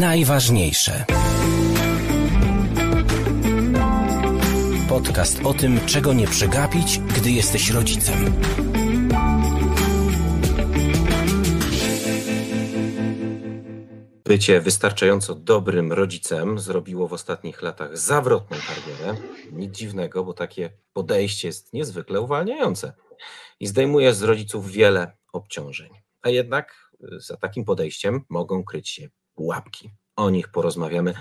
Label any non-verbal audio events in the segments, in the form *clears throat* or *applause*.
Najważniejsze. Podcast o tym, czego nie przegapić, gdy jesteś rodzicem. Bycie wystarczająco dobrym rodzicem zrobiło w ostatnich latach zawrotną karierę. Nic dziwnego, bo takie podejście jest niezwykle uwalniające i zdejmuje z rodziców wiele obciążeń. A jednak za takim podejściem mogą kryć się pułapki. O nich porozmawiamy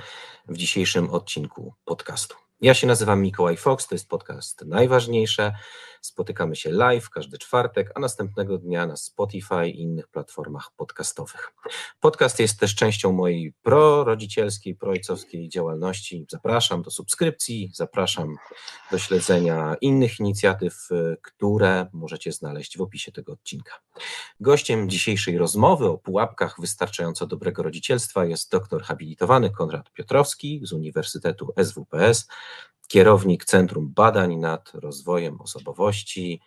w dzisiejszym odcinku podcastu. Ja się nazywam Mikołaj Fox, to jest podcast Najważniejsze. Spotykamy się live każdy czwartek, a następnego dnia na Spotify i innych platformach podcastowych. Podcast jest też częścią mojej prorodzicielskiej, proojcowskiej działalności. Zapraszam do subskrypcji, zapraszam do śledzenia innych inicjatyw, które możecie znaleźć w opisie tego odcinka. Gościem dzisiejszej rozmowy o pułapkach wystarczająco dobrego rodzicielstwa jest doktor habilitowany Konrad Piotrowski z Uniwersytetu SWPS, kierownik Centrum Badań nad Rozwojem Osobowości.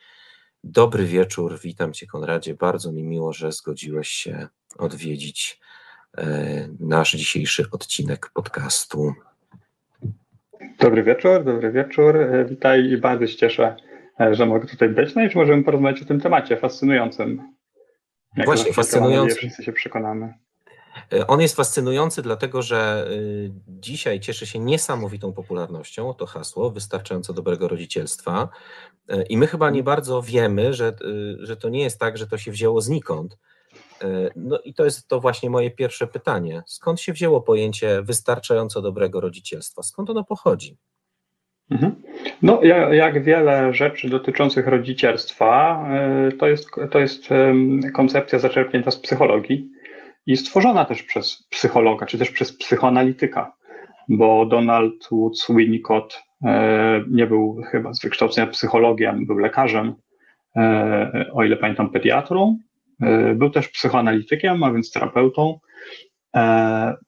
Dobry wieczór, witam Cię Konradzie. Bardzo mi miło, że zgodziłeś się odwiedzić e, nasz dzisiejszy odcinek podcastu. Dobry wieczór, dobry wieczór. E, witaj i bardzo się cieszę, e, że mogę tutaj być. No i że możemy porozmawiać o tym temacie fascynującym. Jak Właśnie, fascynującym. Wszyscy się przekonamy. E, on jest fascynujący, dlatego że y, dzisiaj cieszy się niesamowitą popularnością, to hasło, wystarczająco dobrego rodzicielstwa. E, I my chyba nie bardzo wiemy, że, y, że to nie jest tak, że to się wzięło znikąd. E, no i to jest to właśnie moje pierwsze pytanie. Skąd się wzięło pojęcie wystarczająco dobrego rodzicielstwa? Skąd ono pochodzi? Mhm. No, jak wiele rzeczy dotyczących rodzicielstwa, to jest, to jest koncepcja zaczerpnięta z psychologii i stworzona też przez psychologa, czy też przez psychoanalityka, bo Donald Woods Winnicott e, nie był chyba z wykształcenia psychologiem, był lekarzem, e, o ile pamiętam pediatrą, e, był też psychoanalitykiem, a więc terapeutą,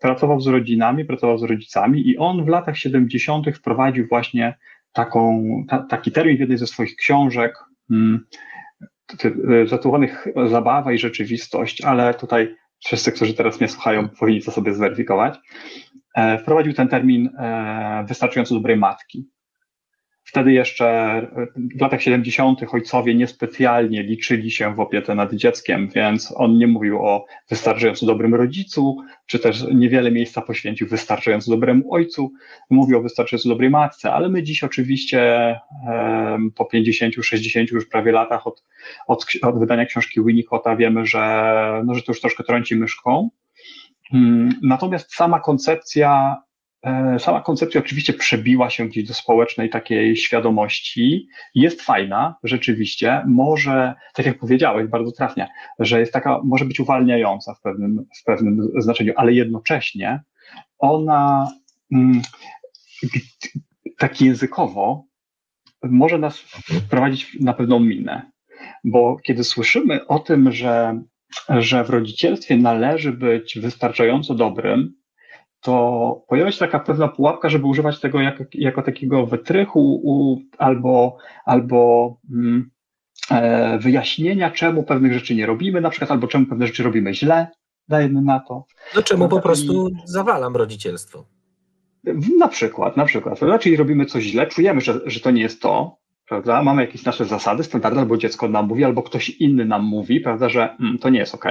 pracował z rodzinami, pracował z rodzicami i on w latach 70. wprowadził właśnie taką, ta, taki termin w jednej ze swoich książek, hmm, zatytułowanych Zabawa i rzeczywistość, ale tutaj wszyscy, którzy teraz mnie słuchają, powinni to sobie zweryfikować, e, wprowadził ten termin e, wystarczająco dobrej matki. Wtedy jeszcze e, w latach 70. ojcowie niespecjalnie liczyli się w opiece nad dzieckiem, więc on nie mówił o wystarczająco dobrym rodzicu, czy też niewiele miejsca poświęcił wystarczająco dobremu ojcu, mówił o wystarczająco dobrej matce, ale my dziś oczywiście po 50, 60 już prawie latach od, od, od wydania książki Winnicotta wiemy, że, no, że to już troszkę trąci myszką. Hmm, natomiast sama koncepcja sama koncepcja oczywiście przebiła się gdzieś do społecznej takiej świadomości. Jest fajna, rzeczywiście, może, tak jak powiedziałeś, bardzo trafnie, że jest taka, może być uwalniająca w pewnym, w pewnym znaczeniu, ale jednocześnie ona mm, tak językowo może nas wprowadzić na pewną minę. Bo kiedy słyszymy o tym, że, że w rodzicielstwie należy być wystarczająco dobrym, to pojawia się taka pewna pułapka, żeby używać tego jako, jako takiego wytrychu u, albo, albo mm, e, wyjaśnienia, czemu pewnych rzeczy nie robimy, na przykład, albo czemu pewne rzeczy robimy źle, dajemy na to. No czemu po prostu zawalam rodzicielstwo? Na przykład, na przykład. Czyli robimy coś źle, czujemy, że, że to nie jest to, prawda? Mamy jakieś nasze zasady, standardy, albo dziecko nam mówi, albo ktoś inny nam mówi, prawda, że mm, to nie jest ok.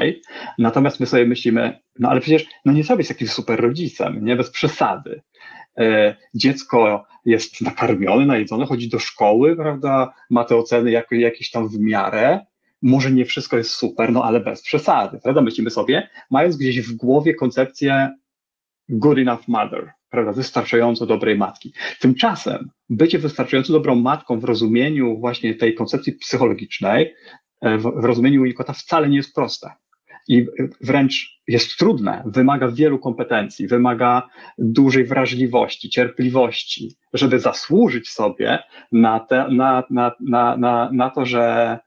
Natomiast my sobie myślimy, no ale przecież no nie sobie jest jakimś super rodzicem, nie bez przesady. E, dziecko jest nakarmione, najedzone, chodzi do szkoły, prawda, ma te oceny jak, jakieś tam w miarę, może nie wszystko jest super, no ale bez przesady, prawda? Myślimy sobie, mając gdzieś w głowie koncepcję good enough mother, prawda, wystarczająco dobrej matki. Tymczasem bycie wystarczająco dobrą matką w rozumieniu właśnie tej koncepcji psychologicznej, e, w, w rozumieniu Winnicota wcale nie jest proste i wręcz jest trudne, wymaga wielu kompetencji, wymaga dużej wrażliwości, cierpliwości, żeby zasłużyć sobie na, te, na, na, na, na, na to, że,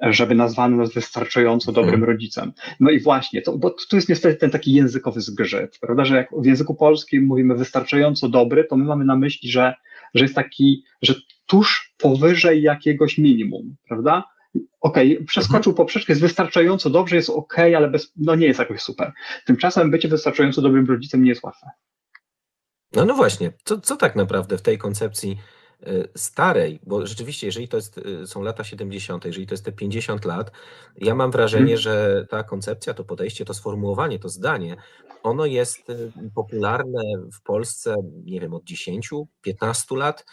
żeby nazwano nas wystarczająco dobrym mhm. rodzicem. No i właśnie, to, bo tu jest niestety ten taki językowy zgrzyt, prawda, że jak w języku polskim mówimy wystarczająco dobry, to my mamy na myśli, że, że jest taki, że tuż powyżej jakiegoś minimum, prawda? Okej, okay, przeskoczył mhm. poprzeczkę, jest wystarczająco dobrze, jest ok, ale bez, no nie jest jakoś super. Tymczasem bycie wystarczająco dobrym rodzicem nie jest łatwe. No, no właśnie, co, co tak naprawdę w tej koncepcji y, starej, bo rzeczywiście, jeżeli to jest, y, są lata 70., jeżeli to jest te 50 lat, ja mam wrażenie, hmm. że ta koncepcja, to podejście, to sformułowanie, to zdanie, ono jest y, popularne w Polsce, nie wiem, od 10, 15 lat.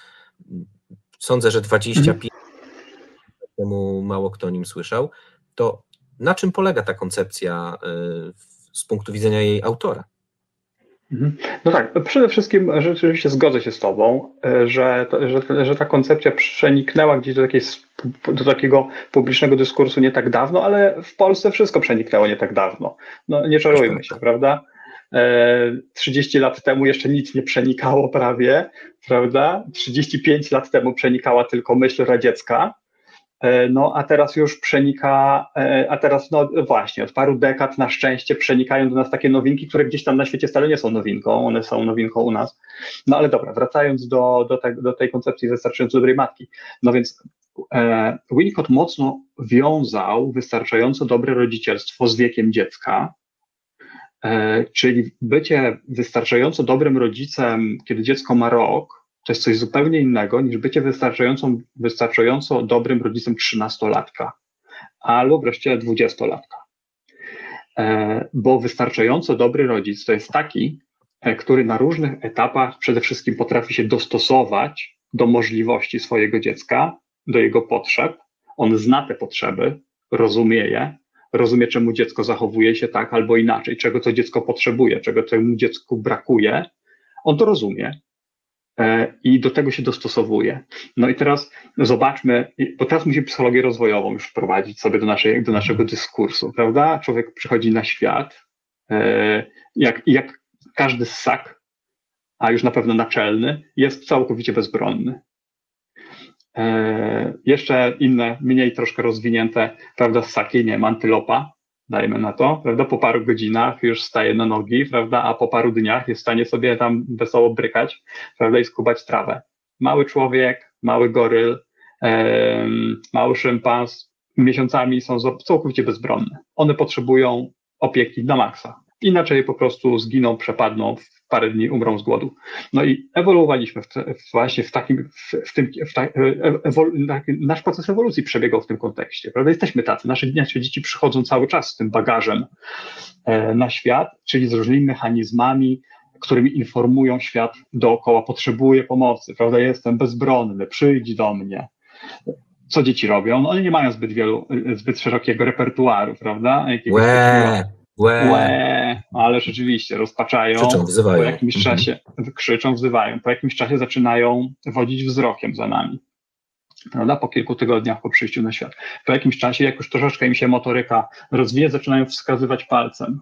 Sądzę, że 25 hmm. Temu mało kto o nim słyszał. To na czym polega ta koncepcja z punktu widzenia jej autora? Mhm. No tak, przede wszystkim rzeczywiście zgodzę się z Tobą, e, że, że, że ta koncepcja przeniknęła gdzieś do, takiej, do takiego publicznego dyskursu nie tak dawno, ale w Polsce wszystko przeniknęło nie tak dawno. No nie czarujmy się, prawda? 30 e, lat temu jeszcze nic nie przenikało prawie, prawda? 35 lat temu przenikała tylko myśl radziecka, E, no a teraz już przenika, e, a teraz no właśnie, od paru dekad na szczęście przenikają do nas takie nowinki, które gdzieś tam na świecie stale nie są nowinką, one są nowinką u nas. No ale dobra, wracając do, do, te, do tej koncepcji wystarczająco dobrej matki. No więc e, Winnicott mocno wiązał wystarczająco dobre rodzicielstwo z wiekiem dziecka, e, czyli bycie wystarczająco dobrym rodzicem, kiedy dziecko ma rok, to jest coś zupełnie innego niż bycie wystarczająco, wystarczająco dobrym rodzicem trzynastolatka albo wreszcie dwudziestolatka. E, bo wystarczająco dobry rodzic to jest taki, e, który na różnych etapach przede wszystkim potrafi się dostosować do możliwości swojego dziecka, do jego potrzeb. On zna te potrzeby, rozumie je, rozumie, czemu dziecko zachowuje się tak albo inaczej, czego to dziecko potrzebuje, czego temu dziecku brakuje. On to rozumie, i do tego się dostosowuje. No i teraz zobaczmy, bo teraz musimy psychologię rozwojową już wprowadzić sobie do, naszej, do naszego dyskursu, prawda? Człowiek przychodzi na świat, e, jak, jak każdy ssak, a już na pewno naczelny, jest całkowicie bezbronny. E, jeszcze inne, mniej troszkę rozwinięte, prawda, ssaki, nie, antylopa, dajmy na to, prawda, po paru godzinach już staje na nogi, prawda, a po paru dniach jest w stanie sobie tam wesoło brykać, prawda, i skubać trawę. Mały człowiek, mały goryl, e, mały szympans miesiącami są całkowicie bezbronne. One potrzebują opieki na maksa. Inaczej po prostu zginą, przepadną, w parę dni umrą z głodu. No i ewoluowaliśmy w te, właśnie w takim, w, w tym, w ta, e, ewolu, nasz proces ewolucji przebiegał w tym kontekście, prawda? Jesteśmy tacy, nasze, nasze dzieci przychodzą cały czas z tym bagażem e, na świat, czyli z różnymi mechanizmami, którymi informują świat dookoła, potrzebuję pomocy, prawda? Jestem bezbronny, przyjdź do mnie. Co dzieci robią? No one nie mają zbyt wielu, zbyt szerokiego repertuaru, prawda? Jakiegoś Łe. Łe. Ale rzeczywiście rozpaczają. Krzyczą, wzywają. Po jakimś mhm. czasie krzyczą, wzywają. Po jakimś czasie zaczynają wodzić wzrokiem za nami. Prawda? Po kilku tygodniach po przyjściu na świat. Po jakimś czasie, jak już troszeczkę im się motoryka rozwija, zaczynają wskazywać palcem.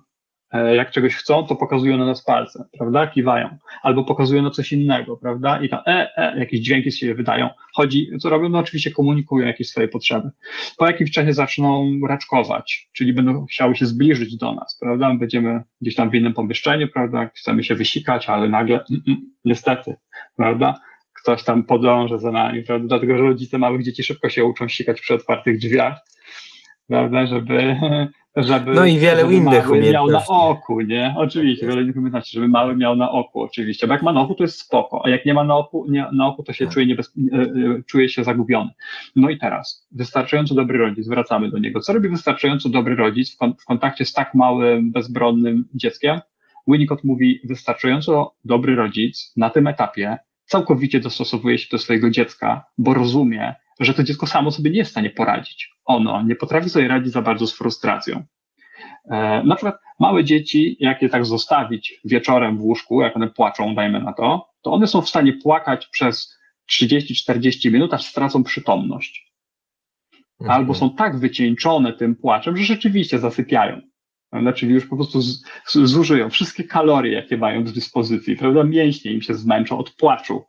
E, jak czegoś chcą, to pokazują na nas palce, prawda? Kiwają. Albo pokazują na coś innego, prawda? I tam e, e, jakieś dźwięki z siebie wydają. Chodzi, co robią? No oczywiście komunikują jakieś swoje potrzeby. Po jakimś czasie zaczną raczkować, czyli będą chciały się zbliżyć do nas, prawda? Będziemy gdzieś tam w innym pomieszczeniu, prawda? Chcemy się wysikać, ale nagle, mm, mm, niestety, prawda? Ktoś tam podąża za nami, prawda? Dlatego, że rodzice małych dzieci szybko się uczą sikać przy otwartych drzwiach, prawda? Żeby *laughs* żeby, no i wiele żeby innych mały miał na oku, nie? Oczywiście, wiele innych umiejętności, żeby mały miał na oku, oczywiście. Bo jak ma na oku, to jest spoko, a jak nie ma na oku, nie, na oku to się tak. czuje, niebez... E, e, czuje się zagubiony. No i teraz, wystarczająco dobry rodzic, wracamy do niego. Co robi wystarczająco dobry rodzic w, kon w kontakcie z tak małym, bezbronnym dzieckiem? Winnicott mówi, wystarczająco dobry rodzic na tym etapie całkowicie dostosowuje się do swojego dziecka, bo rozumie, że to dziecko samo sobie nie jest w stanie poradzić. Ono nie potrafi sobie radzić za bardzo z frustracją. E, na przykład małe dzieci, jak je tak zostawić wieczorem w łóżku, jak one płaczą, dajmy na to, to one są w stanie płakać przez 30-40 minut, aż stracą przytomność. Mhm. Albo są tak wycieńczone tym płaczem, że rzeczywiście zasypiają. Prawda? Czyli już po prostu z, z, zużyją wszystkie kalorie, jakie mają do dyspozycji, prawda? Mięśnie im się zmęczą od płaczu.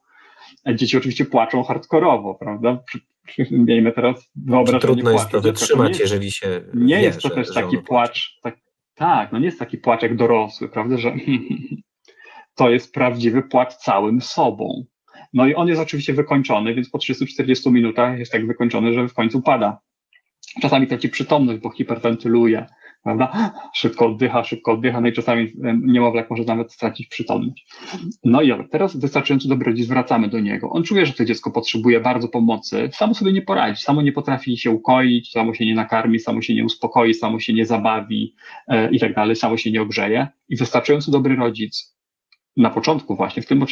Dzieci oczywiście płaczą hardkorowo, prawda? *laughs* Miejmy teraz wyobrażenie Trudno jest to wytrzymać, jeżeli się Nie wie, jest to że, też taki płacz, tak, tak, no nie jest taki płacz jak dorosły, prawda, że *laughs* to jest prawdziwy płacz całym sobą. No i on jest oczywiście wykończony, więc po 30-40 minutach jest tak wykończony, że w końcu pada. czasami traci przytomność, bo hiperwentyluje, prawda? Szybko oddycha, szybko oddycha, no i czasami niemowlak może nawet stracić przytomność. No i teraz wystarczająco dobry rodzic, wracamy do niego. On czuje, że to dziecko potrzebuje bardzo pomocy, samo sobie nie poradzi, samo nie potrafi się ukoić, samo się nie nakarmi, samo się nie uspokoi, samo się nie zabawi e, i tak dalej, samo się nie ogrzeje. I wystarczająco dobry rodzic na początku właśnie, w tym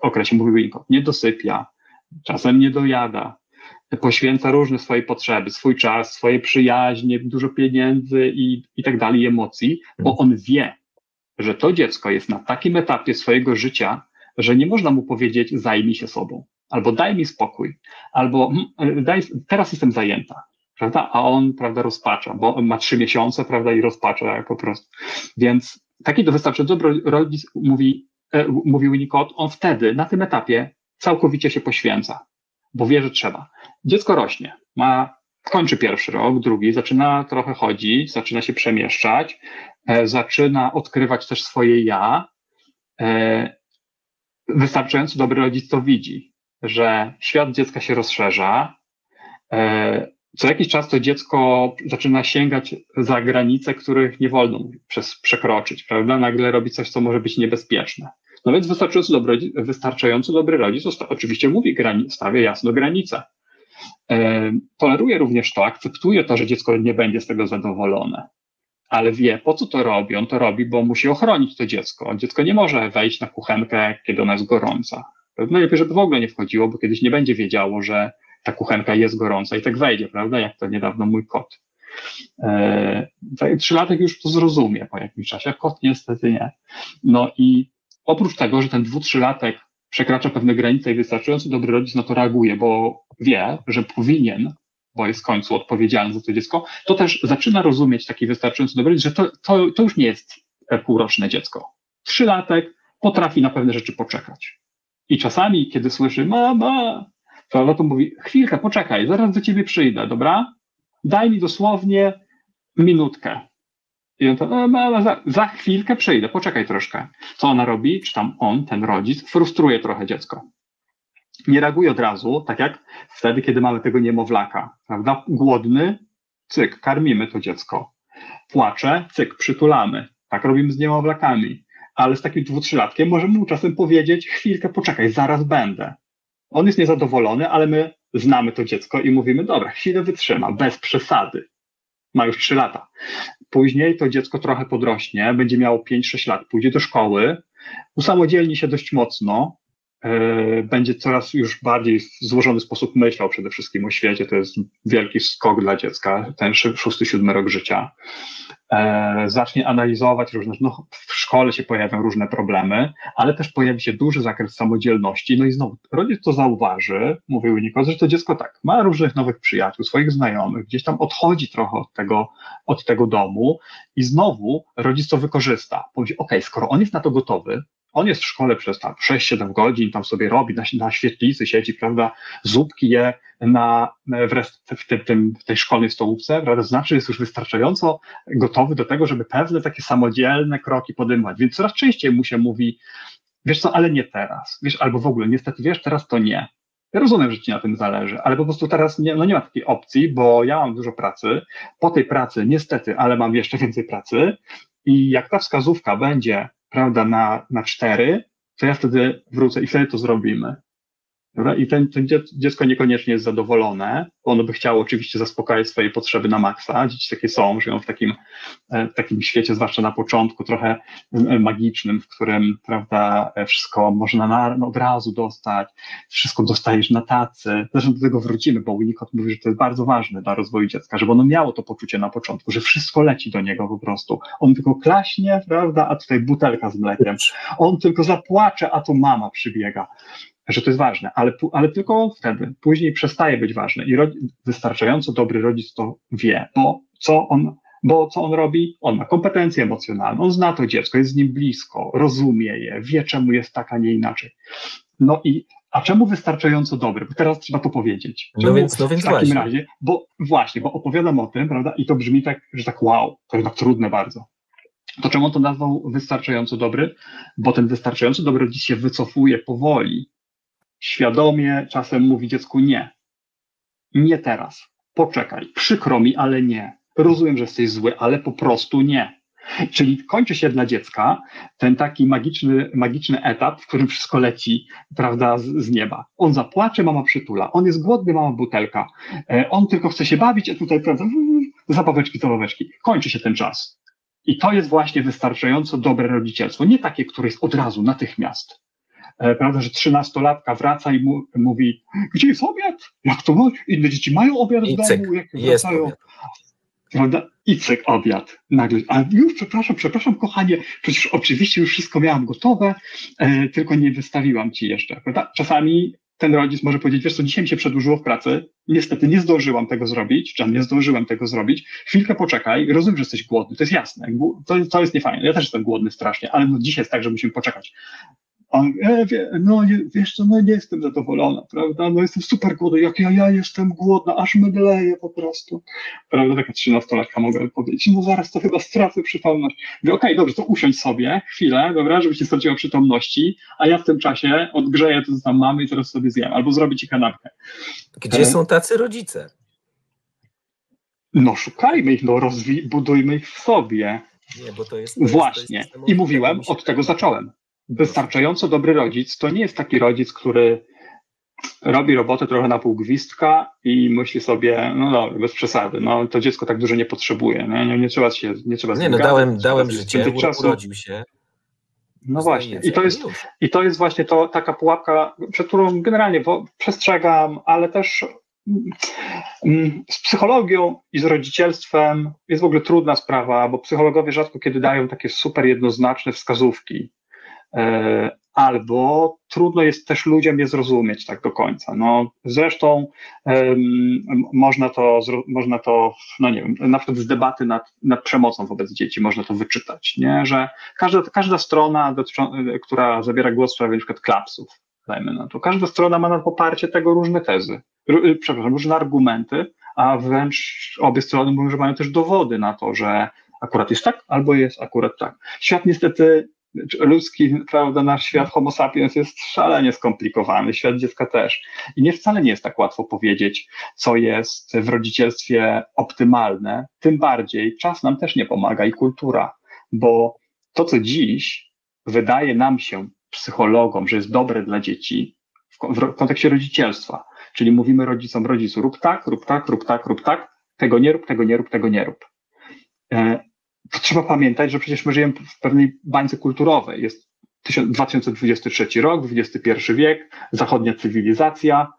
okresie, mówił nie dosypia, czasem nie dojada, poświęca różne swoje potrzeby, swój czas, swoje przyjaźnie, dużo pieniędzy i, i tak dalej, emocji, bo on wie, że to dziecko jest na takim etapie swojego życia, że nie można mu powiedzieć zajmij się sobą, albo daj mi spokój, albo hmm, daj, teraz jestem zajęta, prawda? A on, prawda, rozpacza, bo ma trzy miesiące, prawda, i rozpacza po prostu. Więc taki to wystarczająco rodzic mówi, e, mówił Winnicott, on wtedy, na tym etapie, całkowicie się poświęca, bo wie, że trzeba. Dziecko rośnie, ma, kończy pierwszy rok, drugi, zaczyna trochę chodzić, zaczyna się przemieszczać, e, zaczyna odkrywać też swoje ja. E, wystarczająco dobry rodzic to widzi, że świat dziecka się rozszerza. E, co jakiś czas to dziecko zaczyna sięgać za granice, których nie wolno przez, przekroczyć, prawda? Nagle robi coś, co może być niebezpieczne. No więc wystarczająco dobry, wystarczająco dobry rodzic oczywiście mówi, stawia jasno granice. E, toleruje również to, akceptuje to, że dziecko nie będzie z tego zadowolone, ale wie, po co to robi. On to robi, bo musi ochronić to dziecko. Dziecko nie może wejść na kuchenkę, kiedy ona jest gorąca. Najlepiej, żeby w ogóle nie wchodziło, bo kiedyś nie będzie wiedziało, że ta kuchenka jest gorąca i tak wejdzie, prawda? Jak to niedawno mój kot. Eee, trzylatek już to zrozumie po jakimś czasie, kot niestety nie. No i oprócz tego, że ten dwu, trzylatek przekracza pewne granice i wystarczająco dobry rodzic na to reaguje, bo wie, że powinien, bo jest w końcu odpowiedzialny za to dziecko, to też zaczyna rozumieć taki wystarczająco dobry rodzic, że to, to, to już nie jest półroczne dziecko. Trzylatek potrafi na pewne rzeczy poczekać. I czasami, kiedy słyszy mama, to, to mówi, chwilkę, poczekaj, zaraz do ciebie przyjdę, dobra? Daj mi dosłownie minutkę. I on to, no, no, no, za, za chwilkę przyjdę, poczekaj troszkę. Co ona robi? Czy tam on, ten rodzic, frustruje trochę dziecko. Nie reaguje od razu, tak jak wtedy, kiedy mamy tego niemowlaka, prawda? Głodny, cyk, karmimy to dziecko. Płacze, cyk, przytulamy. Tak robimy z niemowlakami. Ale z takim dwu, trzylatkiem możemy mu czasem powiedzieć, chwilkę, poczekaj, zaraz będę. On jest niezadowolony, ale my znamy to dziecko i mówimy, dobra, chwilę wytrzyma, bez przesady. Ma już trzy lata. Później to dziecko trochę podrośnie, będzie miało 5-6 lat, pójdzie do szkoły, usamodzielni się dość mocno, będzie coraz już bardziej w złożony sposób myślał przede wszystkim o świecie. To jest wielki skok dla dziecka, ten szósty, siódmy rok życia. E, zacznie analizować różne, no w szkole się pojawią różne problemy, ale też pojawi się duży zakres samodzielności. No i znowu, rodzic to zauważy, mówił Nikos, że to dziecko tak, ma różnych nowych przyjaciół, swoich znajomych, gdzieś tam odchodzi trochę od tego, od tego domu i znowu rodzic to wykorzysta. Powie, ok, skoro on jest na to gotowy, on jest w szkole przez tam 6-7 godzin, tam sobie robi, na, na świetlicy siedzi, prawda, zupki je na, w, w, tym, tym, w tej szkolnej stołówce, prawda, znaczy jest już wystarczająco gotowy do tego, żeby pewne takie samodzielne kroki podejmować. Więc coraz częściej mu się mówi, wiesz co, ale nie teraz, wiesz, albo w ogóle, niestety, wiesz, teraz to nie. Ja rozumiem, że ci na tym zależy, ale po prostu teraz nie, no nie ma takiej opcji, bo ja mam dużo pracy. Po tej pracy, niestety, ale mam jeszcze więcej pracy. I jak ta wskazówka będzie prawda, na, na cztery, to ja wtedy wrócę i wtedy to zrobimy. Dobra? I ten, ten dziecko niekoniecznie jest zadowolone, bo ono by chciało oczywiście zaspokajać swoje potrzeby na maksa. Dzieci takie są, żyją w takim, e, w takim świecie, zwłaszcza na początku, trochę e, magicznym, w którym prawda, e, wszystko można na, no, od razu dostać, wszystko dostajesz na tacy. Zresztą do tego wrócimy, bo Winnicott mówi, że to jest bardzo ważne dla rozwoju dziecka, żeby ono miało to poczucie na początku, że wszystko leci do niego po prostu. On tylko klaśnie, prawda, a tutaj butelka z mlekiem. On tylko zapłacze, a tu mama przybiega że to jest ważne, ale, ale tylko wtedy. Później przestaje być ważne i wystarczająco dobry rodzic to wie, bo co on, bo co on robi? On ma kompetencje emocjonalne, on zna to dziecko, jest z nim blisko, rozumie je, wie czemu jest tak, a nie inaczej. No i a czemu wystarczająco dobry? Bo teraz trzeba to powiedzieć. No czemu no więc, no więc w takim właśnie. razie, bo właśnie, bo opowiadam o tym, prawda, i to brzmi tak, że tak wow, to jest tak trudne bardzo. To czemu on to nazwał wystarczająco dobry? Bo ten wystarczająco dobry rodzic się wycofuje powoli świadomie czasem mówi dziecku nie. Nie teraz. poczekaj, przykro mi, ale nie. Rozumiem, że jesteś zły, ale po prostu nie. Czyli kończy się dla dziecka ten taki magiczny, magiczny etap, w którym wszystko leci, prawda, z, z nieba. On zapłacze, mama przytula. On jest głodny, mama butelka. E, on tylko chce się bawić, a tutaj, prawda, zabaweczki, zabaweczki. Kończy się ten czas. I to jest właśnie wystarczająco dobre rodzicielstwo. Nie takie, które jest od razu, natychmiast. E, prawda, że trzynastolatka wraca i mu, mówi, gdzie jest obiad? Jak to? Inne dzieci mają obiad w domu, jak wracają. Obiad prawda? I cyk, obiad. Nagle, a już przepraszam, przepraszam, kochanie, przecież oczywiście już wszystko miałam gotowe, e, tylko nie wystawiłam ci jeszcze, prawda? Czasami ten rodzic może powiedzieć, wiesz co, dzisiaj mi się przedłużyło w pracy, niestety nie zdążyłam tego zrobić, czy nie zdążyłem tego zrobić, chwilkę poczekaj, rozumiem, że jesteś głodny, to jest jasne, to, to jest niefajne, ja też jestem głodny strasznie, ale no dzisiaj jest tak, że musimy poczekać. E, wie, no wiesz co, no nie jestem zadowolona, prawda, no jestem super głodny, jak ja, ja jestem głodna, aż mydleję po prostu, prawda, taka trzynastolatka mogę powiedzieć, no zaraz to chyba stracę przytomność. Mówię, okej, okay, dobrze, to usiądź sobie chwilę, dobra, żebyś nie straciła przytomności, a ja w tym czasie odgrzeję to, co tam mamy i teraz sobie zjem, albo zrobię ci kanapkę. Gdzie są tacy rodzice? No szukajmy ich, no rozwij, budujmy ich w sobie. Nie, bo to jest... To Właśnie. Jest, to jest I mówiłem, od tego zacząłem wystarczająco dobry rodzic to nie jest taki rodzic, który robi robotę trochę na pół gwizdka i myśli sobie, no dobra, bez przesady, no to dziecko tak dużo nie potrzebuje, nie, nie, nie trzeba się, nie trzeba Nie, no dałem, dałem życie, urodził się. No właśnie, i to, jest, i to jest właśnie to, taka pułapka, przed którą generalnie przestrzegam, ale też mm, z psychologią i z rodzicielstwem jest w ogóle trudna sprawa, bo psychologowie rzadko kiedy dają takie super jednoznaczne wskazówki. E, albo trudno jest też ludziom je zrozumieć tak do końca. No, zresztą um, można, to, można to, no nie wiem, na przykład z debaty nad, nad przemocą wobec dzieci można to wyczytać, nie? że każda, każda strona, która zabiera głos w sprawie przykład klapsów, dajmy na to, każda strona ma na poparcie tego różne tezy, r, przepraszam, różne argumenty, a wręcz obie strony mówią, że mają też dowody na to, że akurat jest tak, albo jest akurat tak. Świat niestety ludzki, prawda, nasz świat homo sapiens jest szalenie skomplikowany, świat dziecka też. I nie wcale nie jest tak łatwo powiedzieć, co jest w rodzicielstwie optymalne, tym bardziej czas nam też nie pomaga i kultura, bo to, co dziś wydaje nam się, psychologom, że jest dobre dla dzieci w, kontekście rodzicielstwa, czyli mówimy rodzicom, rodzicu, rób tak, rób tak, rób tak, rób tak, tego nie rób, tego nie rób, tego nie rób. Trzeba pamiętać, że przecież my żyjemy w pewnej bańce kulturowej. Jest 2023 rok, XXI wiek, zachodnia cywilizacja,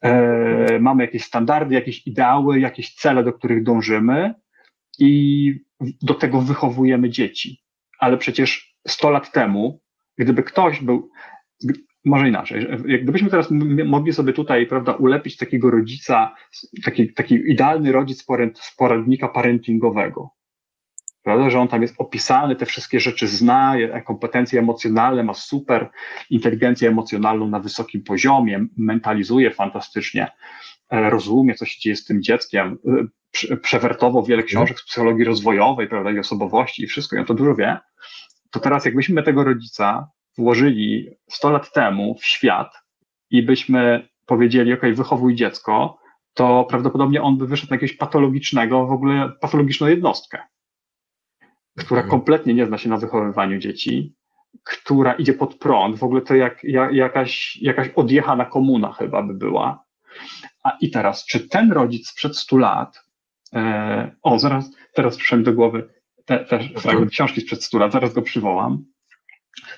e, mamy jakieś standardy, jakieś ideały, jakieś cele, do których dążymy i do tego wychowujemy dzieci. Ale przecież 100 lat temu, gdyby ktoś był, może inaczej, gdybyśmy teraz mogli sobie tutaj, prawda, ulepić takiego rodzica, taki, taki idealny rodzic z poradnika parentingowego, prawda, że on tam jest opisany, te wszystkie rzeczy zna, kompetencje emocjonalne, ma super inteligencję emocjonalną na wysokim poziomie, mentalizuje fantastycznie, e, rozumie, co się dzieje z tym dzieckiem, e, przewertował wiele mhm. książek z psychologii rozwojowej, prawda, i osobowości i wszystko, i on to dużo wie, to teraz jakbyśmy tego rodzica włożyli 100 lat temu w świat i byśmy powiedzieli, ok, wychowuj dziecko, to prawdopodobnie on by wyszedł na jakiegoś patologicznego, w ogóle patologiczną jednostkę która mhm. kompletnie nie zna się na wychowywaniu dzieci, która idzie pod prąd, w ogóle to jak, jak jakaś, jakaś odjechana komuna chyba by była. A i teraz, czy ten rodzic sprzed 100 lat, e, o, zaraz, teraz przyszedł do głowy te, te fragment książki sprzed 100 lat, zaraz go przywołam,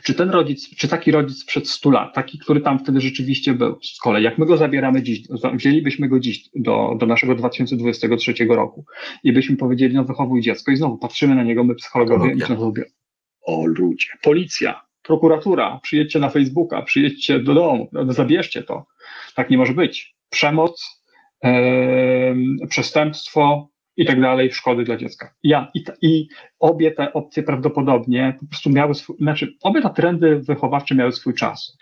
czy ten rodzic, czy taki rodzic sprzed 100 lat, taki, który tam wtedy rzeczywiście był, z kolei, jak my go zabieramy dziś, wzięlibyśmy go dziś do, do naszego 2023 roku i byśmy powiedzieli, no wychowuj dziecko i znowu patrzymy na niego, my psychologowie i znowu o ludzie, policja, prokuratura, przyjedźcie na Facebooka, przyjedźcie do domu, zabierzcie to. Tak nie może być. Przemoc, yy, przestępstwo, i tak dalej, szkody dla dziecka. Ja, i, i obie te opcje prawdopodobnie po prostu miały swój, znaczy obie te trendy wychowawcze miały swój czas.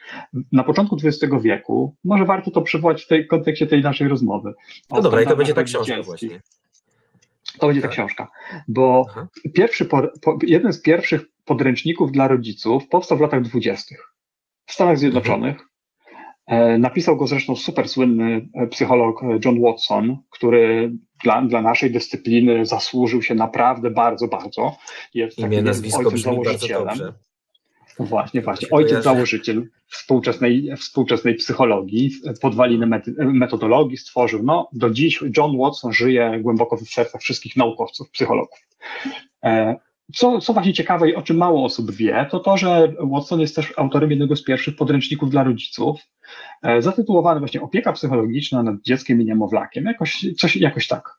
Na początku XX wieku, może warto to przywołać w tej kontekście tej naszej rozmowy. No dobra, i to będzie ta książka właśnie. To będzie ta tak. książka, bo pierwszy, po, jeden z pierwszych podręczników dla rodziców powstał w latach dwudziestych w Stanach Zjednoczonych. E, napisał go zresztą super słynny e, psycholog John Watson, który dla, dla naszej dyscypliny zasłużył się naprawdę bardzo, bardzo. Jest Imię, nazwisko brzmi bardzo dobrze. Właśnie, właśnie. Ojciec założyciel współczesnej, współczesnej psychologii, podwaliny metodologii stworzył. No, do dziś John Watson żyje głęboko w sercach wszystkich naukowców, psychologów. Co, co właśnie ciekawe i o czym mało osób wie, to to, że Watson jest też autorem jednego z pierwszych podręczników dla rodziców, e, zatytułowany właśnie Opieka psychologiczna nad dzieckiem i niemowlakiem, jakoś, coś, jakoś tak.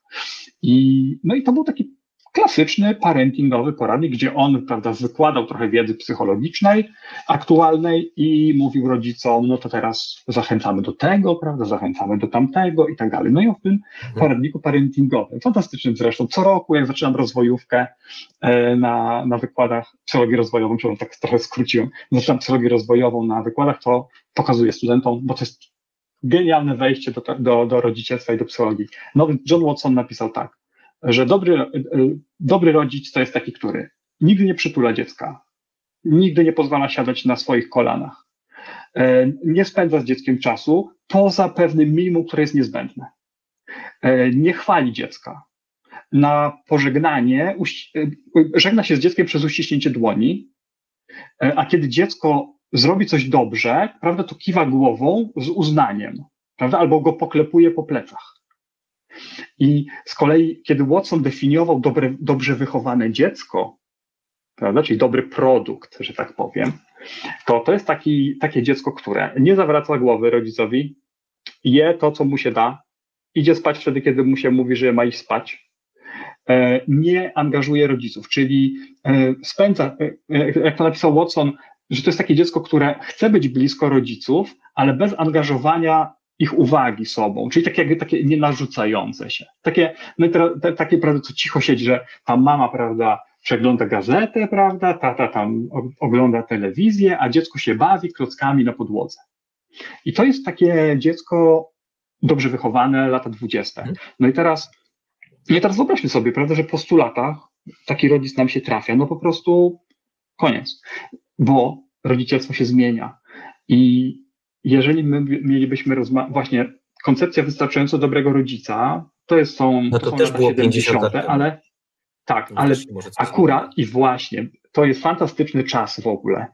I, no i to był taki klasyczny parentingowy poradnik, gdzie on prawda, wykładał trochę wiedzy psychologicznej, aktualnej i mówił rodzicom, no to teraz zachęcamy do tego, prawda, zachęcamy do tamtego i tak dalej. No i w tym mhm. poradniku parentingowym, fantastycznym zresztą, co roku, jak zaczynam rozwojówkę e, na, na wykładach psychologii rozwojową, przepraszam, tak trochę skróciłem, zaczynam psychologię rozwojową na wykładach, to pokazuję studentom, bo to jest genialne wejście do, do, do rodzicielstwa i do psychologii. No, John Watson napisał tak, że dobry, dobry rodzic to jest taki, który nigdy nie przytula dziecka, nigdy nie pozwala siadać na swoich kolanach, e, nie spędza z dzieckiem czasu poza pewnym minimum, które jest niezbędne. E, nie chwali dziecka. Na pożegnanie e, żegna się z dzieckiem przez uściśnięcie dłoni, a kiedy dziecko zrobi coś dobrze, prawda, to kiwa głową z uznaniem, prawda, albo go poklepuje po plecach. I z kolei, kiedy Watson definiował dobre, dobrze wychowane dziecko, prawda, czyli dobry produkt, że tak powiem, to to jest taki, takie dziecko, które nie zawraca głowy rodzicowi, je to, co mu się da, idzie spać wtedy, kiedy mu się mówi, że ma iść spać, e, nie angażuje rodziców, czyli e, spędza, e, jak to napisał Watson, że to jest takie dziecko, które chce być blisko rodziców, ale bez angażowania ich uwagi sobą, czyli takie, takie nie narzucające się. Takie, no te, takie, prawda, co cicho siedzi, że ta mama, prawda, przegląda gazetę, prawda, tata tam ogląda telewizję, a dziecko się bawi klockami na podłodze. I to jest takie dziecko dobrze wychowane, lata dwudzieste. Mhm. No i teraz, no i teraz wyobraźmy sobie, prawda, że po stu latach taki rodzic nam się trafia, no po prostu koniec, bo rodzicielstwo się zmienia. I jeżeli my mielibyśmy rozmawiać, właśnie koncepcja wystarczająco dobrego rodzica, to jest są, no to, to też było 70, lat ale tak, ale akurat i właśnie, to jest fantastyczny czas w ogóle.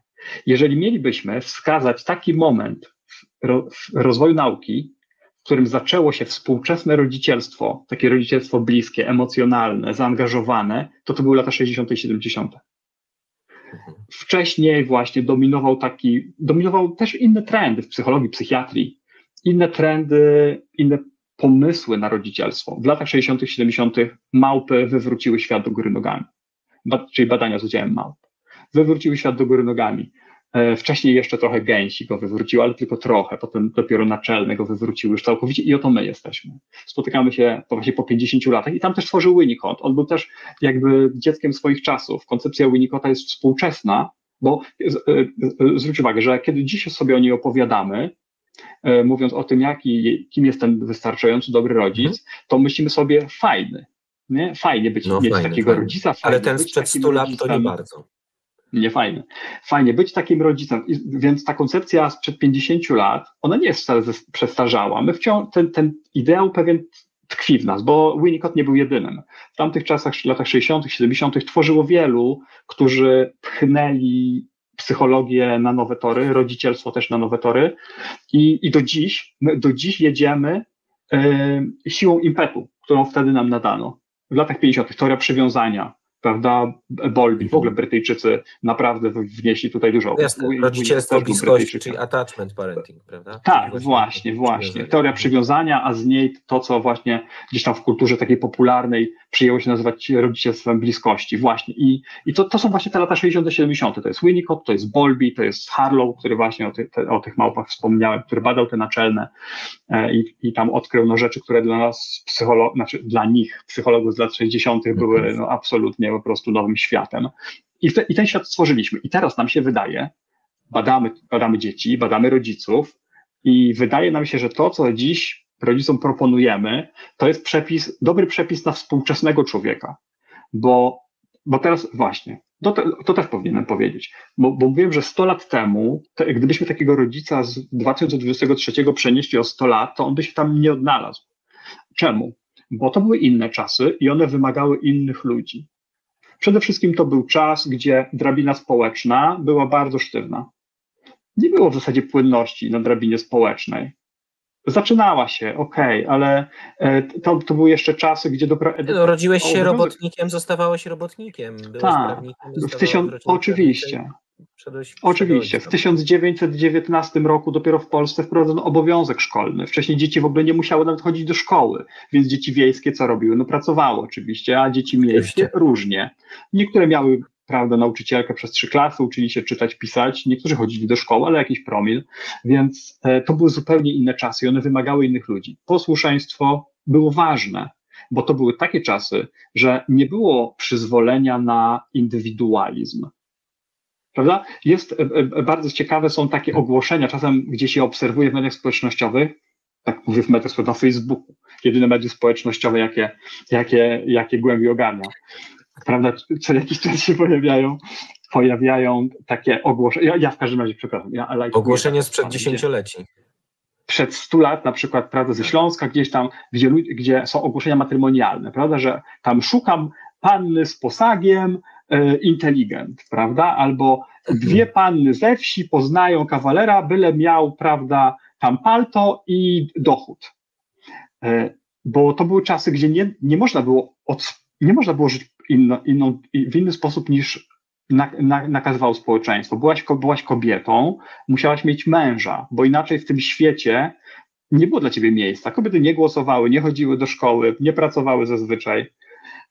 Jeżeli mielibyśmy wskazać taki moment w rozwoju nauki, w którym zaczęło się współczesne rodzicielstwo, takie rodzicielstwo bliskie, emocjonalne, zaangażowane, to to były lata 60. i 70. Wcześniej właśnie dominował taki, dominował też inne trendy w psychologii, psychiatrii, inne trendy, inne pomysły na rodzicielstwo. W latach 60., 70. małpy wywróciły świat do góry nogami, czyli badania z udziałem małp. Wywróciły świat do góry nogami. E, wcześniej jeszcze trochę gęsi go wywróciły, ale tylko trochę. Potem dopiero naczelne go wywróciły już całkowicie i oto my jesteśmy. Spotykamy się po, właśnie po 50 latach i tam też tworzył Winnicott. On był też jakby dzieckiem swoich czasów. Koncepcja Winnicotta jest współczesna, bo e, e, zwróć uwagę, że kiedy dziś sobie o niej opowiadamy, mówiąc o tym, jaki, kim jest ten wystarczający dobry rodzic, mhm. to myślimy sobie fajny. Nie? Fajnie być, no, mieć fajny, takiego fajny. rodzica. Ale ten sprzed 100 lat to nie bardzo nie fajne. Fajnie być takim rodzicem, więc ta koncepcja sprzed 50 lat, ona nie jest wcale przestarzała. My wciąż, ten, ten ideał pewien tkwi w nas, bo Winnicott nie był jedynym. W tamtych czasach, latach 60., 70., tworzyło wielu, którzy pchnęli psychologię na nowe tory, rodzicielstwo też na nowe tory i, i do dziś, do dziś jedziemy y, siłą impetu, którą wtedy nam nadano. W latach 50. teoria przywiązania, prawda, Bolby, w ogóle Brytyjczycy naprawdę wnieśli tutaj dużo. Jasne, rodzicielstwo bliskości, czyli attachment parenting, prawda? Tak, właśnie, właśnie. właśnie. Teoria przywiązania, a z niej to, co właśnie gdzieś tam w kulturze takiej popularnej przyjęło się nazywać rodzicielstwem bliskości, właśnie. I, i to, to są właśnie te lata 60 70 to jest Winnicott, to jest Bolby, to jest Harlow, który właśnie o, ty, te, o tych małpach wspomniałem, który badał te naczelne e, i, i tam odkrył no, rzeczy, które dla nas, psycholo, znaczy dla nich, psychologów z lat 60 były mhm. no, absolutnie po prostu nowym światem. I, te, I ten świat stworzyliśmy. I teraz nam się wydaje, badamy, badamy dzieci, badamy rodziców, i wydaje nam się, że to, co dziś rodzicom proponujemy, to jest przepis, dobry przepis na współczesnego człowieka, bo bo teraz właśnie, to, to też powinienem powiedzieć, bo, bo wiem, że 100 lat temu, gdybyśmy takiego rodzica z 2023 przenieśli o 100 lat, to on by się tam nie odnalazł. Czemu? Bo to były inne czasy i one wymagały innych ludzi. Przede wszystkim to był czas, gdzie drabina społeczna była bardzo sztywna. Nie było w zasadzie płynności na drabinie społecznej. Zaczynała się, okej, okay, ale e, to, to były jeszcze czasy, gdzie dopiero. No, rodziłeś się robotnikiem, zostawałeś robotnikiem. tak, w tysiąc, oczywiście. Oczywiście. W 1919 roku dopiero w Polsce wprowadzono obowiązek szkolny. Wcześniej dzieci w ogóle nie musiały nawet chodzić do szkoły, więc dzieci wiejskie co robiły? No pracowały oczywiście, a dzieci miejskie różnie. Niektóre miały prawda, nauczycielkę przez trzy klasy, uczyli się czytać, pisać, niektórzy chodzili do szkoły, ale jakiś promil, więc e, to były zupełnie inne czasy i one wymagały innych ludzi. Posłuszeństwo było ważne, bo to były takie czasy, że nie było przyzwolenia na indywidualizm. Prawda? Jest e, e, bardzo ciekawe, są takie ogłoszenia, czasem gdzie się obserwuje w mediach społecznościowych, tak mówię w mediach na Facebooku, jedyne medium społecznościowe, jakie, jakie, jakie głębi ogarnia prawda, co jakiś czas się pojawiają, pojawiają takie ogłoszenia. Ja, ja w każdym razie, przepraszam. Ja Ogłoszenie sprzed dziesięcioleci. Przed stu lat, na przykład, prawda, ze Śląska, gdzieś tam, gdzie, gdzie są ogłoszenia matrymonialne, prawda, że tam szukam panny z posagiem, inteligent, prawda, albo dwie panny ze wsi poznają kawalera, byle miał, prawda, tam palto i dochód. E, bo to były czasy, gdzie nie, nie można było od, nie można było żyć inno, inną, w inny sposób niż na, na, nakazywało społeczeństwo. Byłaś, byłaś kobietą, musiałaś mieć męża, bo inaczej w tym świecie nie było dla ciebie miejsca. Kobiety nie głosowały, nie chodziły do szkoły, nie pracowały zazwyczaj,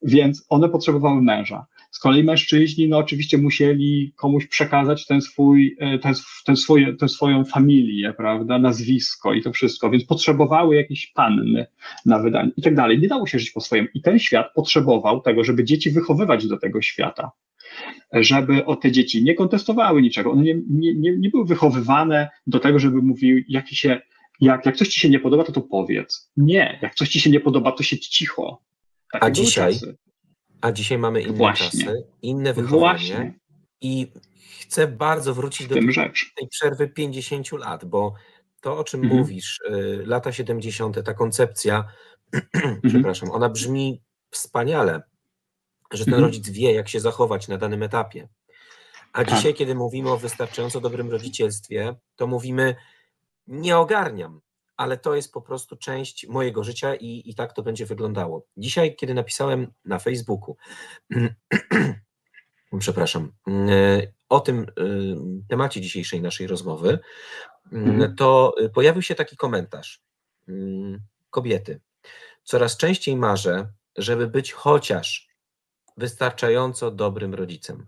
więc one potrzebowały męża. Kolei mężczyźni, no oczywiście musieli komuś przekazać ten swój, e, ten, ten swoje, tę swoją familię, prawda, nazwisko i to wszystko, więc potrzebowały jakiejś panny na wydanie i tak dalej. Nie dało się żyć po swoim. I ten świat potrzebował tego, żeby dzieci wychowywać do tego świata żeby o te dzieci nie kontestowały niczego. One nie, nie, nie, nie były wychowywane do tego, żeby mówiły, jak, się, jak, jak coś ci się nie podoba, to to powiedz. Nie, jak coś ci się nie podoba, to siedź cicho. Takie A dzisiaj, czasy. A dzisiaj mamy inne Właśnie. czasy, inne wychowanie Właśnie. i chcę bardzo wrócić do tej, tej przerwy 50 lat, bo to, o czym mhm. mówisz, y, lata 70., ta koncepcja, *clears throat* mhm. przepraszam, ona brzmi wspaniale, że ten mhm. rodzic wie, jak się zachować na danym etapie. A tak. dzisiaj, kiedy mówimy o wystarczająco dobrym rodzicielstwie, to mówimy, nie ogarniam ale to jest po prostu część mojego życia i, i tak to będzie wyglądało. Dzisiaj, kiedy napisałem na Facebooku, *clears throat* przepraszam, o tym y, temacie dzisiejszej naszej rozmowy, mhm. to pojawił się taki komentarz. Kobiety. Coraz częściej marzę, żeby być chociaż wystarczająco dobrym rodzicem.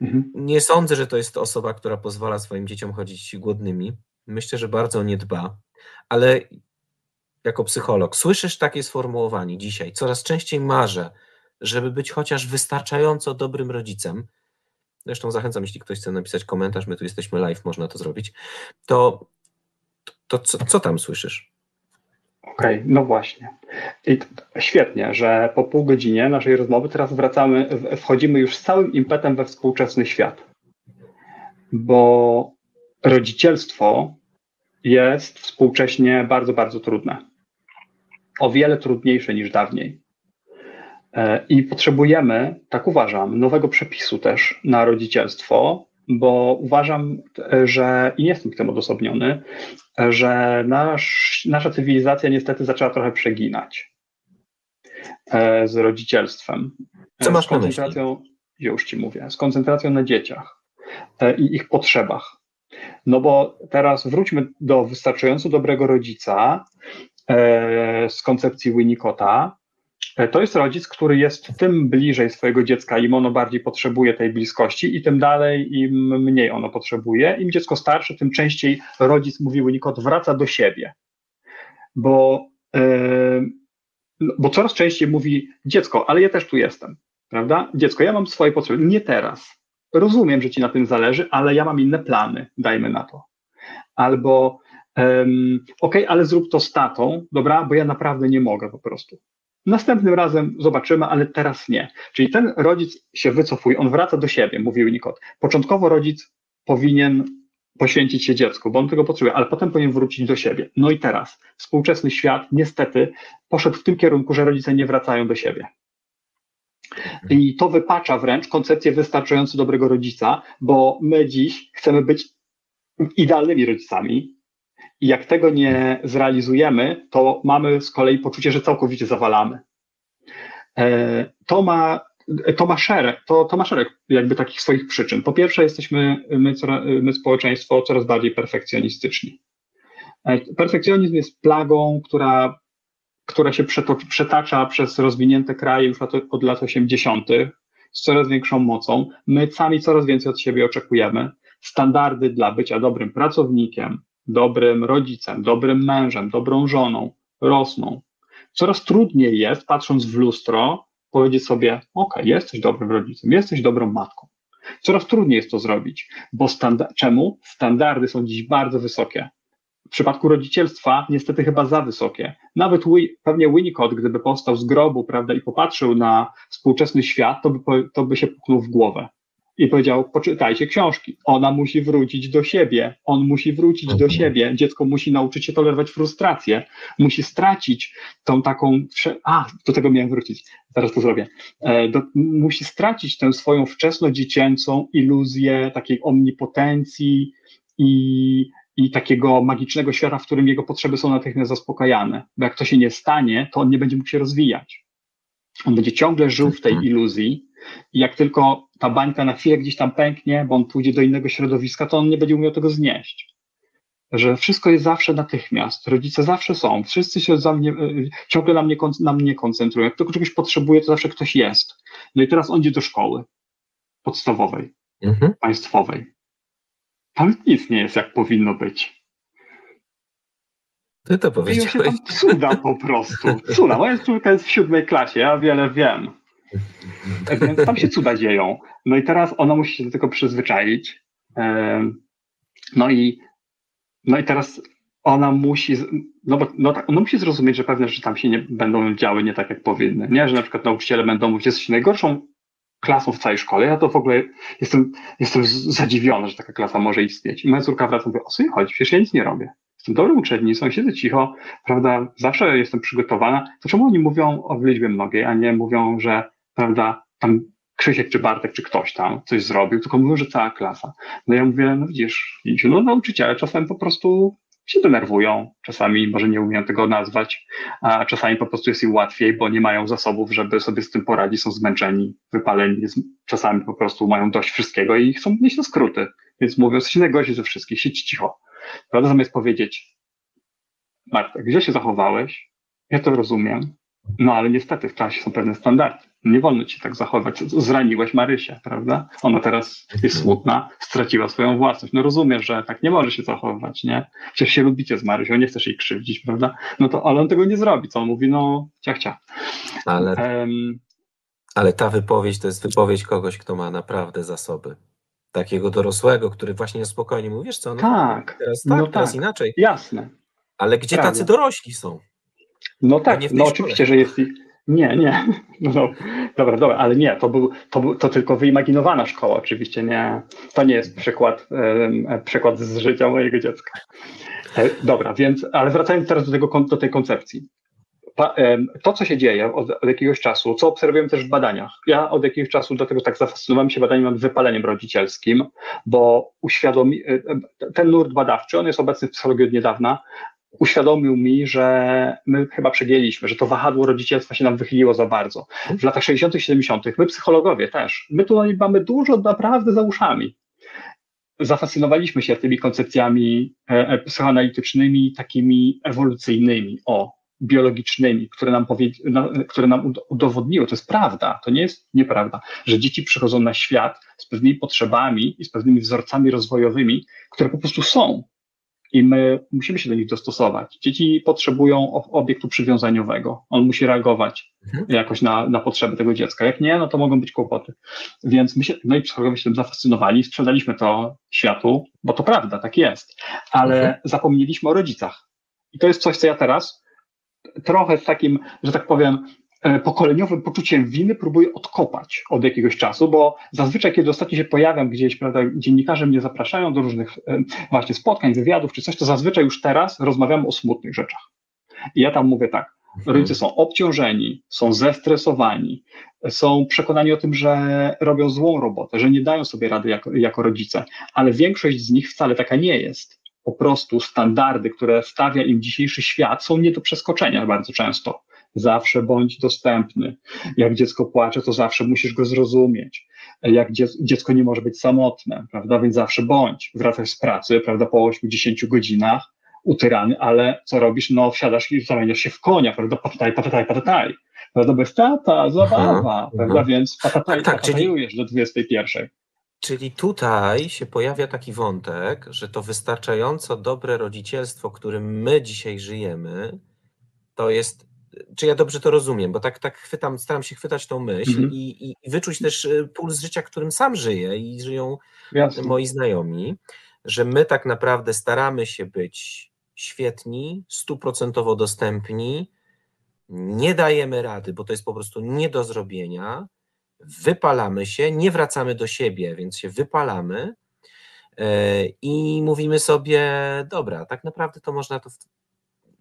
Mhm. Nie sądzę, że to jest osoba, która pozwala swoim dzieciom chodzić głodnymi. Myślę, że bardzo nie dba ale jako psycholog słyszysz takie sformułowanie dzisiaj, coraz częściej marzę, żeby być chociaż wystarczająco dobrym rodzicem. Zresztą zachęcam, jeśli ktoś chce napisać komentarz, my tu jesteśmy live, można to zrobić. To, to co, co tam słyszysz? Okej, okay, no właśnie. I świetnie, że po pół godzinie naszej rozmowy teraz wracamy, wchodzimy już z całym impetem we współczesny świat. Bo rodzicielstwo jest współcześnie bardzo, bardzo trudne. O wiele trudniejsze niż dawniej. E, I potrzebujemy, tak uważam, nowego przepisu też na rodzicielstwo, bo uważam, że i nie jestem tym odosobniony, że nasz, nasza cywilizacja niestety zaczęła trochę przeginać e, z rodzicielstwem. Co masz z koncentracją, już ci mówię, z koncentracją na dzieciach e, i ich potrzebach. No bo teraz wróćmy do wystarczająco dobrego rodzica e, z koncepcji Winnicota. E, to jest rodzic, który jest tym bliżej swojego dziecka, im ono bardziej potrzebuje tej bliskości, i tym dalej, im mniej ono potrzebuje. Im dziecko starsze, tym częściej rodzic, mówi Winnicott, wraca do siebie. Bo, e, bo coraz częściej mówi dziecko, ale ja też tu jestem, prawda? Dziecko, ja mam swoje potrzeby, nie teraz rozumiem, że ci na tym zależy, ale ja mam inne plany, dajmy na to. Albo um, ok, ale zrób to z tatą, dobra, bo ja naprawdę nie mogę po prostu. Następnym razem zobaczymy, ale teraz nie. Czyli ten rodzic się wycofuje, on wraca do siebie, mówił Unicode. Początkowo rodzic powinien poświęcić się dziecku, bo on tego potrzebuje, ale potem powinien wrócić do siebie. No i teraz współczesny świat niestety poszedł w tym kierunku, że rodzice nie wracają do siebie. I to wypacza wręcz koncepcję wystarczająco dobrego rodzica, bo my dziś chcemy być idealnymi rodzicami. I jak tego nie zrealizujemy, to mamy z kolei poczucie, że całkowicie zawalamy. E, to ma, to ma szereg, to, to ma szereg jakby takich swoich przyczyn. Po pierwsze, jesteśmy my, my społeczeństwo coraz bardziej perfekcjonistyczni. E, perfekcjonizm jest plagą, która która się przetacza przez rozwinięte kraje już od lat 80. z coraz większą mocą. My sami coraz więcej od siebie oczekujemy. Standardy dla bycia dobrym pracownikiem, dobrym rodzicem, dobrym mężem, dobrą żoną rosną. Coraz trudniej jest, patrząc w lustro, powiedzieć sobie: OK, jesteś dobrym rodzicem, jesteś dobrą matką. Coraz trudniej jest to zrobić, bo standa- czemu? Standardy są dziś bardzo wysokie przypadku rodzicielstwa niestety chyba za wysokie. Nawet pewnie Winnicott, gdyby powstał z grobu, prawda, i popatrzył na współczesny świat, to by, to by się puknął w głowę. I powiedział, poczytajcie książki. Ona musi wrócić do siebie. On musi wrócić do mhm. siebie. Dziecko musi nauczyć się tolerować frustrację. Musi stracić tą taką. A, do tego miałem wrócić. Zaraz to zrobię. E, do, musi stracić tę swoją wczesno-dziecięcą iluzję takiej omnipotencji i i takiego magicznego świata, w którym jego potrzeby są natychmiast zaspokajane. Bo jak to się nie stanie, to on nie będzie mógł się rozwijać. On będzie ciągle żył w tej mhm. iluzji i jak tylko ta bańka na chwilę gdzieś tam pęknie, bo on pójdzie do innego środowiska, to on nie będzie umiał tego znieść. Że wszystko jest zawsze natychmiast. Rodzice zawsze są. Wszyscy się za mnie, y, ciągle na mnie, na mnie koncentrują. Jak tylko czegoś potrzebuje, to zawsze ktoś jest. No i teraz on idzie do szkoły podstawowej, mhm. państwowej. Tam nic nie jest jak powinno być. Ty to powiedziałeś. Dzieją się tam cuda po *laughs* prostu. Cuda. Moja córka jest w siódmej klasie, ja wiele wiem. Tak więc tam się cuda dzieją. No i teraz ona musi się do tego przyzwyczaić. No i, no i teraz ona musi, no bo no tak, ona musi zrozumieć, że pewne rzeczy tam się nie będą działy nie tak, jak powinny. Nie, że na przykład nauczyciele będą mówić, jesteś najgorszą klasą w całej szkole. Ja to w ogóle jestem, jestem zadziwiony, że taka klasa może istnieć. I moja córka wraca i mówi, o co chodzi, przecież ja nic nie robię. Jestem dobrym uczennicą, siedzę cicho, prawda, zawsze jestem przygotowana. To czemu oni mówią o liczbie mnogiej, a nie mówią, że, prawda, tam Krzysiek czy Bartek czy ktoś tam coś zrobił, tylko mówią, że cała klasa. No ja mówię, no widzisz, no nauczyciele czasem po prostu się denerwują, czasami może nie umieją tego nazwać, a czasami po prostu jest im łatwiej, bo nie mają zasobów, żeby sobie z tym poradzić, są zmęczeni, wypaleni, czasami po prostu mają dość wszystkiego i chcą mieć na skróty, więc mówią, jesteś najgorszy ze wszystkich, siedź cicho. Prawda, zamiast powiedzieć, Marta, gdzie się zachowałeś? Ja to rozumiem, no ale niestety w klasie są pewne standardy. Nie wolno ci tak zachowywać. Zraniłeś Marysię, prawda? Ona teraz jest smutna, straciła swoją własność. No rozumiesz, że tak nie może się zachowywać, nie? Przecież się lubicie z Marysią, nie chcesz jej krzywdzić, prawda? No to, ale on tego nie zrobi, co on mówi, no ciach, ciach. Ale, um, ale ta wypowiedź to jest wypowiedź kogoś, kto ma naprawdę zasoby. Takiego dorosłego, który właśnie spokojnie mówi, wiesz co, no tak, teraz tak, no teraz tak, inaczej. Jasne. Ale gdzie Prawda. tacy dorośli są? No tak, no oczywiście, że jest ich. Nie, nie. *laughs* No, no, dobra, dobra, ale nie, to, był, to, był, to tylko wyimaginowana szkoła, oczywiście nie. To nie jest przykład, e, przykład z życia mojego dziecka. E, dobra, więc, ale wracając teraz do, tego, do tej koncepcji. Pa, e, to, co się dzieje od, od, jakiegoś czasu, co obserwujemy też w badaniach. Ja od jakiegoś czasu do tego tak zafascynowałem się badaniem nad wypaleniem rodzicielskim, bo uświadomi, e, ten nurt badawczy, on jest obecny w psychologii od niedawna, uświadomił mi, że my chyba przegięliśmy, że to wahadło rodzicielstwa się nam wychyliło za bardzo. W latach 60., 70., my psychologowie też, my tu mamy dużo naprawdę za uszami. Zafascynowaliśmy się tymi koncepcjami e, e, psychoanalitycznymi, takimi ewolucyjnymi, o, biologicznymi, które nam, powie, które nam udowodniły, to jest prawda, to nie jest nieprawda, że dzieci przychodzą na świat z pewnymi potrzebami i z pewnymi wzorcami rozwojowymi, które po prostu są i my musimy się do nich dostosować. Dzieci potrzebują obiektu przywiązaniowego. On musi reagować mhm. jakoś na, na potrzeby tego dziecka. Jak nie, no to mogą być kłopoty. Więc my się, no i psychologowie się tym zafascynowali, sprzedaliśmy to światu, bo to prawda, tak jest. Ale mhm. zapomnieliśmy o rodzicach. I to jest coś, co ja teraz trochę z takim, że tak powiem, pokoleniowym poczuciem winy próbuję odkopać od jakiegoś czasu, bo zazwyczaj, kiedy ostatnio się pojawiam gdzieś, prawda, dziennikarze mnie zapraszają do różnych e, właśnie spotkań, wywiadów czy coś, to zazwyczaj już teraz rozmawiamy o smutnych rzeczach. I ja tam mówię tak, mhm. rodzice są obciążeni, są zestresowani, są przekonani o tym, że robią złą robotę, że nie dają sobie rady jako, jako rodzice, ale większość z nich wcale taka nie jest po prostu standardy, które stawia im dzisiejszy świat, są nie do przeskoczenia bardzo często. Zawsze bądź dostępny. Jak dziecko płacze, to zawsze musisz go zrozumieć. Jak dziecko nie może być samotne, prawda? Więc zawsze bądź. Wracasz z pracy, prawda, po 8-10 godzinach, utyrany, ale co robisz? No, wsiadasz i zamieniasz się w konia, prawda? Patataj, patataj, patataj. Prawda? Bez tata, zabawa, mhm, prawda? Mhm. Więc patataj, tak, patatajujesz czyli... do 21. Czyli tutaj się pojawia taki wątek, że to wystarczająco dobre rodzicielstwo, którym my dzisiaj żyjemy, to jest. Czy ja dobrze to rozumiem? Bo tak, tak chwytam, staram się chwytać tą myśl mhm. i, i, wyczuć też y, puls życia, którym sam żyję i żyją Jasne. moi znajomi, że my tak naprawdę staramy się być świetni, stuprocentowo dostępni, nie dajemy rady, bo to jest po prostu nie do zrobienia wypalamy się, nie wracamy do siebie, więc się wypalamy e, i mówimy sobie, dobra, tak naprawdę to można to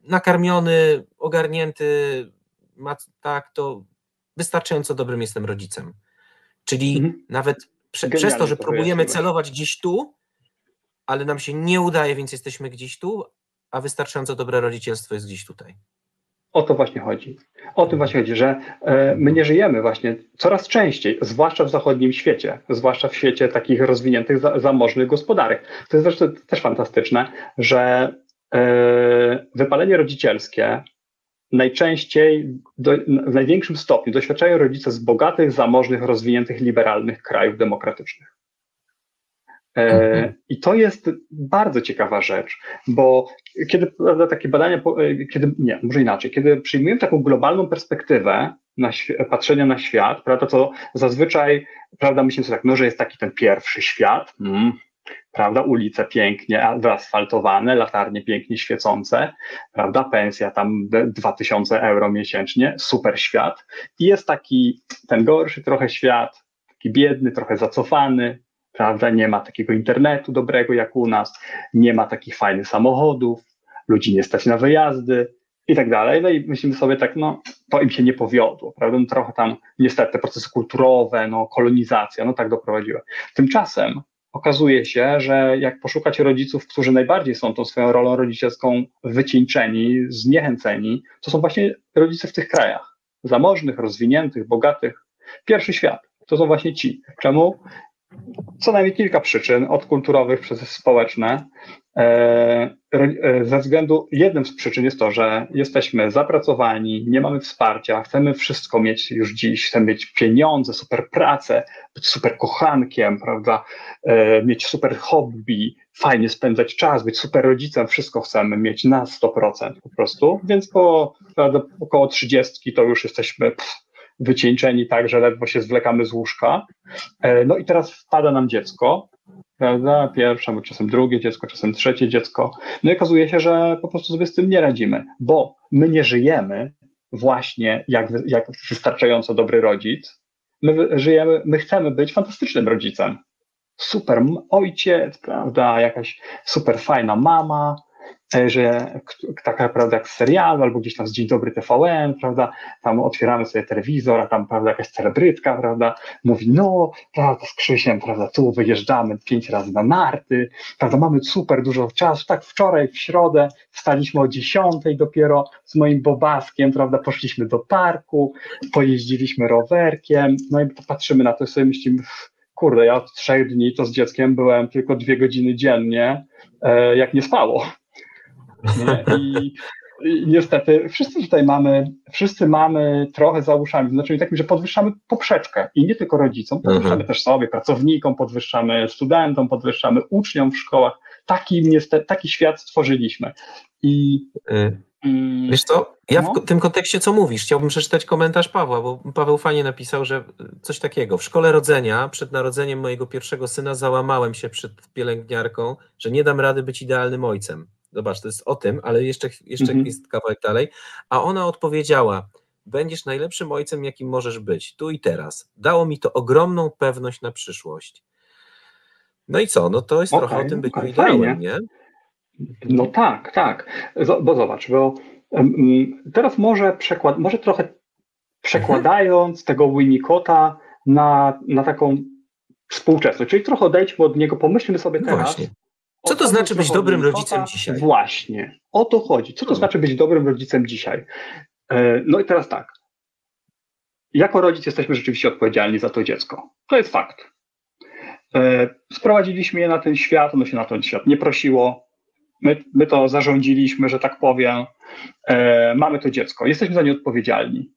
nakarmiony, ogarnięty, tak, to wystarczająco dobrym jestem rodzicem. Czyli mhm. nawet prze, przez to, że próbujemy celować gdzieś tu, ale nam się nie udaje, więc jesteśmy gdzieś tu, a wystarczająco dobre rodzicielstwo jest gdzieś tutaj. O to właśnie chodzi. O tym właśnie chodzi, że e, my nie żyjemy właśnie coraz częściej, zwłaszcza w zachodnim świecie, zwłaszcza w świecie takich rozwiniętych, zamożnych gospodarek. To jest zresztą też fantastyczne, że wypalenie rodzicielskie najczęściej do, w największym stopniu doświadczają rodzice z bogatych, zamożnych, rozwiniętych, liberalnych krajów demokratycznych. E, mhm. I to jest bardzo ciekawa rzecz, bo kiedy prawda, takie badania, e, kiedy, nie, może inaczej, kiedy przyjmujemy taką globalną perspektwę na, patrzenia na świat, prawda, to zazwyczaj, prawda, myślimy sobie tak, no, że jest taki ten pierwszy świat, mm, prawda, ulice pięknie wyasfaltowane, latarnie pięknie świecące, prawda, pensja tam 2000 euro miesięcznie, super świat. I jest taki ten gorszy trochę świat, taki biedny, trochę zacofany, prawda? Nie ma takiego internetu dobrego jak u nas, nie ma takich fajnych samochodów, ludzi nie stać na wyjazdy i tak dalej. No i myślimy sobie tak, no to im się nie powiodło, prawda? No, trochę tam niestety te procesy kulturowe, no kolonizacja, no tak doprowadziły. Tymczasem okazuje się, że jak poszukać rodziców, którzy najbardziej są tą swoją rolą rodzicielską wycieńczeni, zniechęceni, to są właśnie rodzice w tych krajach. Zamożnych, rozwiniętych, bogatych. Pierwszy świat. To są właśnie ci. Czemu? co najmniej kilka przyczyn, od kulturowych przez społeczne. E, e, ze względu, jednym z przyczyn jest to, że jesteśmy zapracowani, nie mamy wsparcia, chcemy wszystko mieć już dziś, chcemy mieć pieniądze, super pracę, być super kochankiem, prawda, e, mieć super hobby, fajnie spędzać czas, być super rodzicem, wszystko chcemy mieć na 100% po prostu, więc po prawda, około 30 to już jesteśmy pff, wycieńczeni tak, że ledwo się zwlekamy z łóżka. No i teraz wpada nam dziecko, prawda? Pierwsze, bo czasem drugie dziecko, czasem trzecie dziecko. No i okazuje się, że po prostu sobie z tym nie radzimy, bo my nie żyjemy właśnie jak, jak wystarczająco dobry rodzic. My żyjemy, my chcemy być fantastycznym rodzicem. Super ojciec, prawda? Jakaś super fajna mama, że taka prawda jak w serialu, albo gdzieś tam z Dzień Dobry TVN, prawda, tam otwieramy sobie telewizor, a tam prawda jakaś celebrytka, prawda, mówi, no, prawda, z Krzysiem, prawda, tu wyjeżdżamy pięć razy na narty, prawda, mamy super dużo czasu, tak wczoraj w środę wstaliśmy o dziesiątej dopiero z moim Bobaskiem, prawda, poszliśmy do parku, pojeździliśmy rowerkiem, no i patrzymy na to i sobie myślimy, kurde, ja od trzech dni to z dzieckiem byłem tylko dwie godziny dziennie, e, jak nie spało. I, I, niestety wszyscy tutaj mamy, wszyscy mamy trochę za uszami, w znaczeniu takim, że podwyższamy poprzeczkę i nie tylko rodzicom, podwyższamy mhm. też sobie, pracownikom, podwyższamy studentom, podwyższamy uczniom w szkołach. Taki, niestety, taki świat stworzyliśmy. I y mm, Wiesz co, ja w no. tym kontekście co mówisz, chciałbym przeczytać komentarz Pawła, bo Paweł fajnie napisał, że coś takiego. W szkole rodzenia, przed narodzeniem mojego pierwszego syna załamałem się przed pielęgniarką, że nie dam rady być idealnym ojcem. Zobacz, to jest o tym, ale jeszcze, jeszcze mhm. jest kawałek dalej. A ona odpowiedziała: będziesz najlepszym ojcem, jakim możesz być, tu i teraz. Dało mi to ogromną pewność na przyszłość. No i co? No to jest Okej, trochę o tym byciu okej, ideałem, nie? No tak, tak. Z- Bo zobacz, bo em, teraz może przekład, może trochę przekładając tego Winnicota na, na taką współczesność, czyli trochę odejdźmy od niego, pomyślmy sobie No teraz. właśnie. Co to znaczy być dobrym rodzicem dzisiaj? Właśnie, o to chodzi. Co to Hmm. znaczy być dobrym rodzicem dzisiaj? E, No i teraz tak. Jako rodzic jesteśmy rzeczywiście odpowiedzialni za to dziecko. To jest fakt. E, Sprowadziliśmy je na ten świat, ono się na ten świat nie prosiło. My, my to zarządziliśmy, że tak powiem. E, Mamy to dziecko, jesteśmy za nie odpowiedzialni.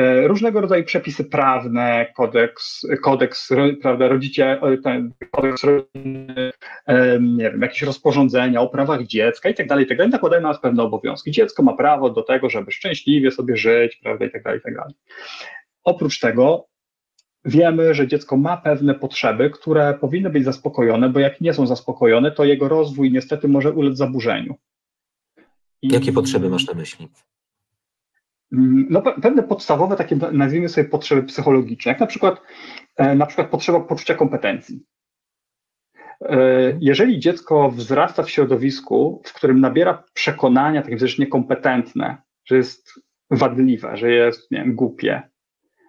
E, Różnego rodzaju przepisy prawne, kodeks, kodeks prawda, rodzicie, e, ten kodeks em, nie wiem, jakieś rozporządzenia o prawach dziecka i tak dalej, tak dalej, nakładają na nas pewne obowiązki. Dziecko ma prawo do tego, żeby szczęśliwie sobie żyć, prawda, i tak dalej, i tak dalej. Oprócz tego wiemy, że dziecko ma pewne potrzeby, które powinny być zaspokojone, bo jak nie są zaspokojone, to jego rozwój niestety może ulec zaburzeniu. I- Jakie potrzeby masz na myśli? No, pe- pewne podstawowe, takie nazwijmy sobie potrzeby psychologiczne, jak na przykład, e, na przykład potrzeba poczucia kompetencji. E, Jeżeli dziecko wzrasta w środowisku, w którym nabiera przekonania takie wręcz niekompetentne, że jest wadliwe, że jest, nie wiem, głupie,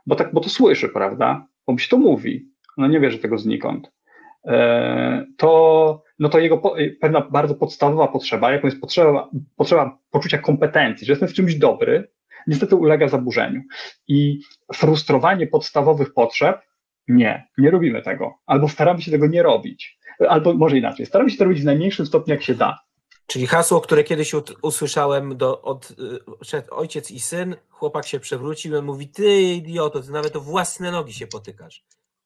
bo tak, bo to słyszy, prawda? Bo mu się to mówi, no nie bierze tego znikąd, e, to, no to jego pewna bardzo podstawowa potrzeba, jaką jest potrzeba, potrzeba poczucia kompetencji, że jestem w czymś dobry, niestety ulega zaburzeniu. I frustrowanie podstawowych potrzeb, nie, nie robimy tego. Albo staramy się tego nie robić. Albo może inaczej, staramy się to robić w najmniejszym stopniu, jak się da. Czyli hasło, które kiedyś usłyszałem do, od y, ojciec i syn, chłopak się przewrócił i mówi, ty idioto, ty nawet o własne nogi się potykasz.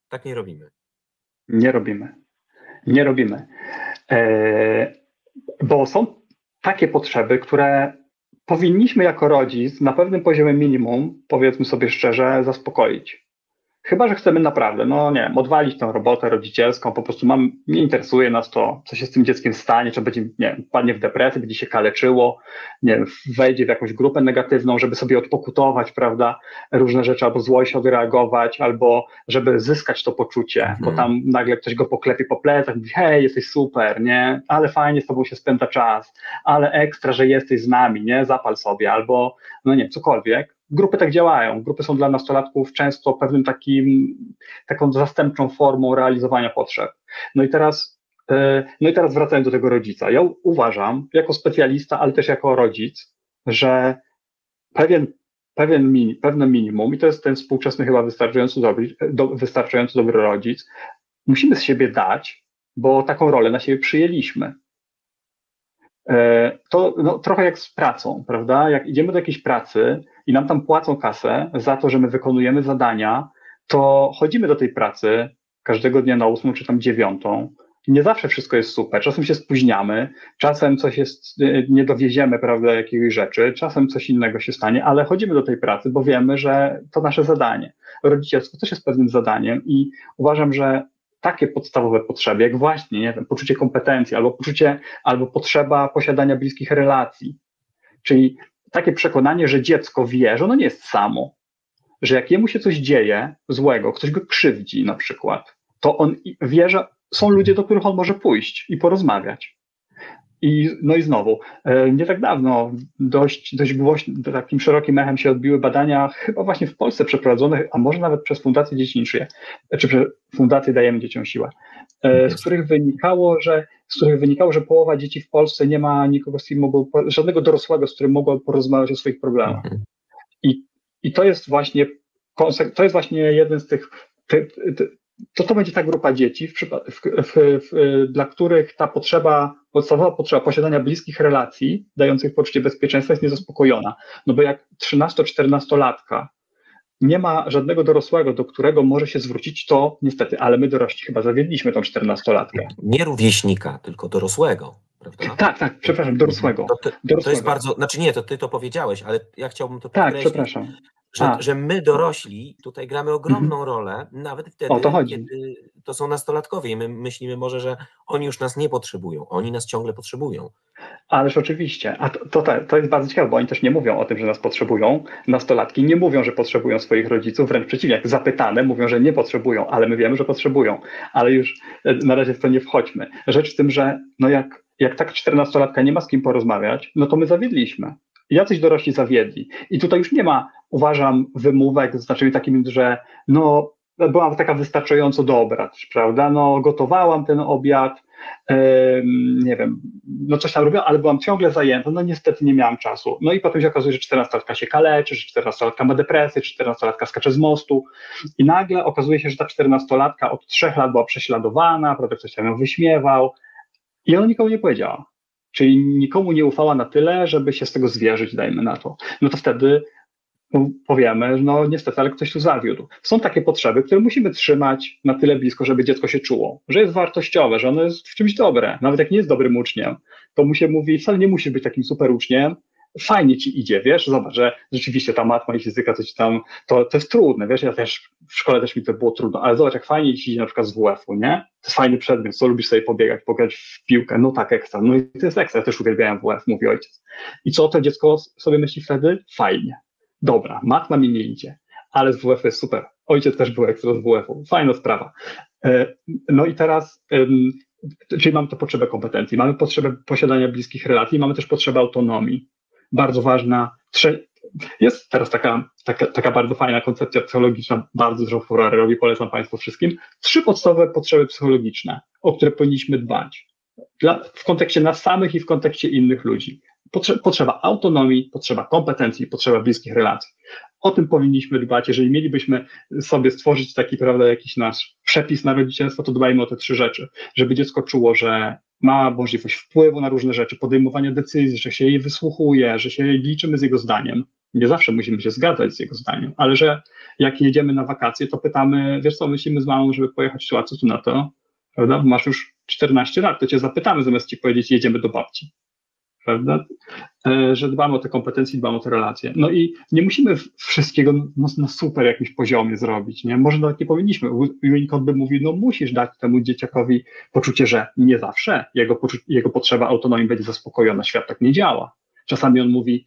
Tak nie robimy. Nie robimy. Nie robimy. E, bo są takie potrzeby, które powinniśmy jako rodzic na pewnym poziomie minimum, powiedzmy sobie szczerze, zaspokoić. Chyba, że chcemy naprawdę, no nie wiem, odwalić tę robotę rodzicielską, po prostu mam, nie interesuje nas to, co się z tym dzieckiem stanie, czy będzie, nie wiem, padnie w depresję, będzie się kaleczyło, nie wiem, wejdzie w jakąś grupę negatywną, żeby sobie odpokutować, prawda, różne rzeczy, albo zło się odreagować, albo żeby zyskać to poczucie, Mhm. bo tam nagle ktoś go poklepie po plecach, mówi, hej, jesteś super, nie, ale fajnie z tobą się spędza czas, ale ekstra, że jesteś z nami, nie, zapal sobie, albo, no nie, cokolwiek. Grupy tak działają. Grupy są dla nastolatków często pewnym takim, taką zastępczą formą realizowania potrzeb. No i teraz, e, no i teraz wracając do tego rodzica. Ja uważam, jako specjalista, ale też jako rodzic, że pewien, pewien mini, pewne minimum, i to jest ten współczesny chyba wystarczająco dobry, do, wystarczająco dobry rodzic, musimy z siebie dać, bo taką rolę na siebie przyjęliśmy. E, To no, trochę jak z pracą, prawda? Jak idziemy do jakiejś pracy i nam tam płacą kasę za to, że my wykonujemy zadania, to chodzimy do tej pracy każdego dnia na ósmą czy tam dziewiątą. Nie zawsze wszystko jest super. Czasem się spóźniamy, czasem coś jest, y, nie dowieziemy, prawda, jakiegoś rzeczy, czasem coś innego się stanie, ale chodzimy do tej pracy, bo wiemy, że to nasze zadanie. Rodzicielstwo też jest pewnym zadaniem i uważam, że takie podstawowe potrzeby, jak właśnie nie wiem, poczucie kompetencji albo poczucie, albo potrzeba posiadania bliskich relacji, czyli takie przekonanie, że dziecko wie, że ono nie jest samo, że jak jemu się coś dzieje złego, ktoś go krzywdzi na przykład, to on wie, że są ludzie, do których on może pójść i porozmawiać. I, no i znowu, e, nie tak dawno dość, dość głośno, takim szerokim echem się odbiły badania, chyba właśnie w Polsce przeprowadzone, a może nawet przez Fundację Dzieci nie żyje, czy przez Fundację Dajemy Dzieciom Siłę, e, z których wynikało, że z których wynikało, że połowa dzieci w Polsce nie ma nikogo, z kim mogło, żadnego dorosłego, z którym mogło porozmawiać o swoich problemach. Mhm. I to jest właśnie, to jest właśnie jeden z tych, ty, ty, to to będzie ta grupa dzieci, w, w, w, dla których ta potrzeba, podstawowa potrzeba posiadania bliskich relacji, dających poczucie bezpieczeństwa jest niezaspokojona. No bo jak 13-14-latka nie ma żadnego dorosłego, do którego może się zwrócić, to niestety, ale my dorośli chyba zawiedliśmy tą 14-latkę. Nie rówieśnika, tylko dorosłego, prawda? Tak, tak, przepraszam, dorosłego. To, ty, to dorosłego. jest bardzo, znaczy nie, to ty to powiedziałeś, ale ja chciałbym to Tak, przepraszam. Że, że my dorośli tutaj gramy ogromną mhm. rolę, nawet wtedy, to kiedy to są nastolatkowie i my myślimy może, że oni już nas nie potrzebują, oni nas ciągle potrzebują. Ależ oczywiście, a to, to, to jest bardzo ciekawe, bo oni też nie mówią o tym, że nas potrzebują. Nastolatki nie mówią, że potrzebują swoich rodziców, wręcz przeciwnie, jak zapytane mówią, że nie potrzebują, ale my wiemy, że potrzebują. Ale już e, na razie w to nie wchodźmy. Rzecz w tym, że no jak, jak tak czternastolatka nie ma z kim porozmawiać, no to my zawiedliśmy jacyś dorośli zawiedli. I tutaj już nie ma, uważam, wymówek, znaczy takim, że no, byłam taka wystarczająco dobra, prawda? No, gotowałam ten obiad, nie wiem, no coś tam robiłam, ale byłam ciągle zajęta, no niestety nie miałam czasu. No i potem się okazuje, że 14-latka się kaleczy, że 14-latka ma depresję, że 14-latka skacze z mostu i nagle okazuje się, że ta 14-latka od trzech lat była prześladowana, prawda, ktoś tam ją wyśmiewał i ona nikomu nie powiedziała czyli nikomu nie ufała na tyle, żeby się z tego zwierzyć, dajmy na to, no to wtedy powiemy, no niestety, ale ktoś tu zawiódł. Są takie potrzeby, które musimy trzymać na tyle blisko, żeby dziecko się czuło, że jest wartościowe, że ono jest w czymś dobre. Nawet jak nie jest dobrym uczniem, to mu się mówi, wcale nie musi być takim super uczniem, fajnie ci idzie, wiesz, zobacz, że rzeczywiście ta matma i fizyka, coś tam, to, to jest trudne, wiesz, ja też w szkole też mi to było trudno, ale zobacz, jak fajnie ci idzie na przykład z WF-u, nie? To jest fajny przedmiot, co lubisz sobie pobiegać, pograć w piłkę, no tak, ekstra, no i to jest ekstra, ja też uwielbiałem WF, mówi ojciec. I co to dziecko sobie myśli wtedy? Fajnie. Dobra, matma mi nie idzie, ale z WF jest super. Ojciec też był ekstra z WF-u, fajna sprawa. E, no i teraz, czyli mamy tę potrzebę kompetencji, mamy potrzebę posiadania bliskich relacji, mamy też potrzebę autonomii bardzo ważna. Jest teraz taka, taka, taka bardzo fajna koncepcja psychologiczna, bardzo dużo furorę robi, polecam Państwu wszystkim. Trzy podstawowe potrzeby psychologiczne, o które powinniśmy dbać. Dla, w kontekście nas samych i w kontekście innych ludzi. Potrzeba autonomii, potrzeba kompetencji, potrzeba bliskich relacji. O tym powinniśmy dbać. Jeżeli mielibyśmy sobie stworzyć taki, prawda, jakiś nasz przepis na rodzicielstwo, to dbajmy o te trzy rzeczy. Żeby dziecko czuło, że ma możliwość wpływu na różne rzeczy, podejmowania decyzji, że się jej wysłuchuje, że się liczymy z jego zdaniem. Nie zawsze musimy się zgadzać z jego zdaniem, ale że jak jedziemy na wakacje, to pytamy, wiesz co, myślimy z mamą, żeby pojechać tu, a co tu na to? Prawda? Masz już 14 lat, to cię zapytamy, zamiast ci powiedzieć, jedziemy do babci prawda? E, że dbamy o te kompetencje, dbamy o te relacje. No i nie musimy wszystkiego na, na super jakimś poziomie zrobić, nie? Może nawet nie powinniśmy. Unicode by mówił, no musisz dać temu dzieciakowi poczucie, że nie zawsze jego, jego potrzeba autonomii będzie zaspokojona. Świat tak nie działa. Czasami on mówi,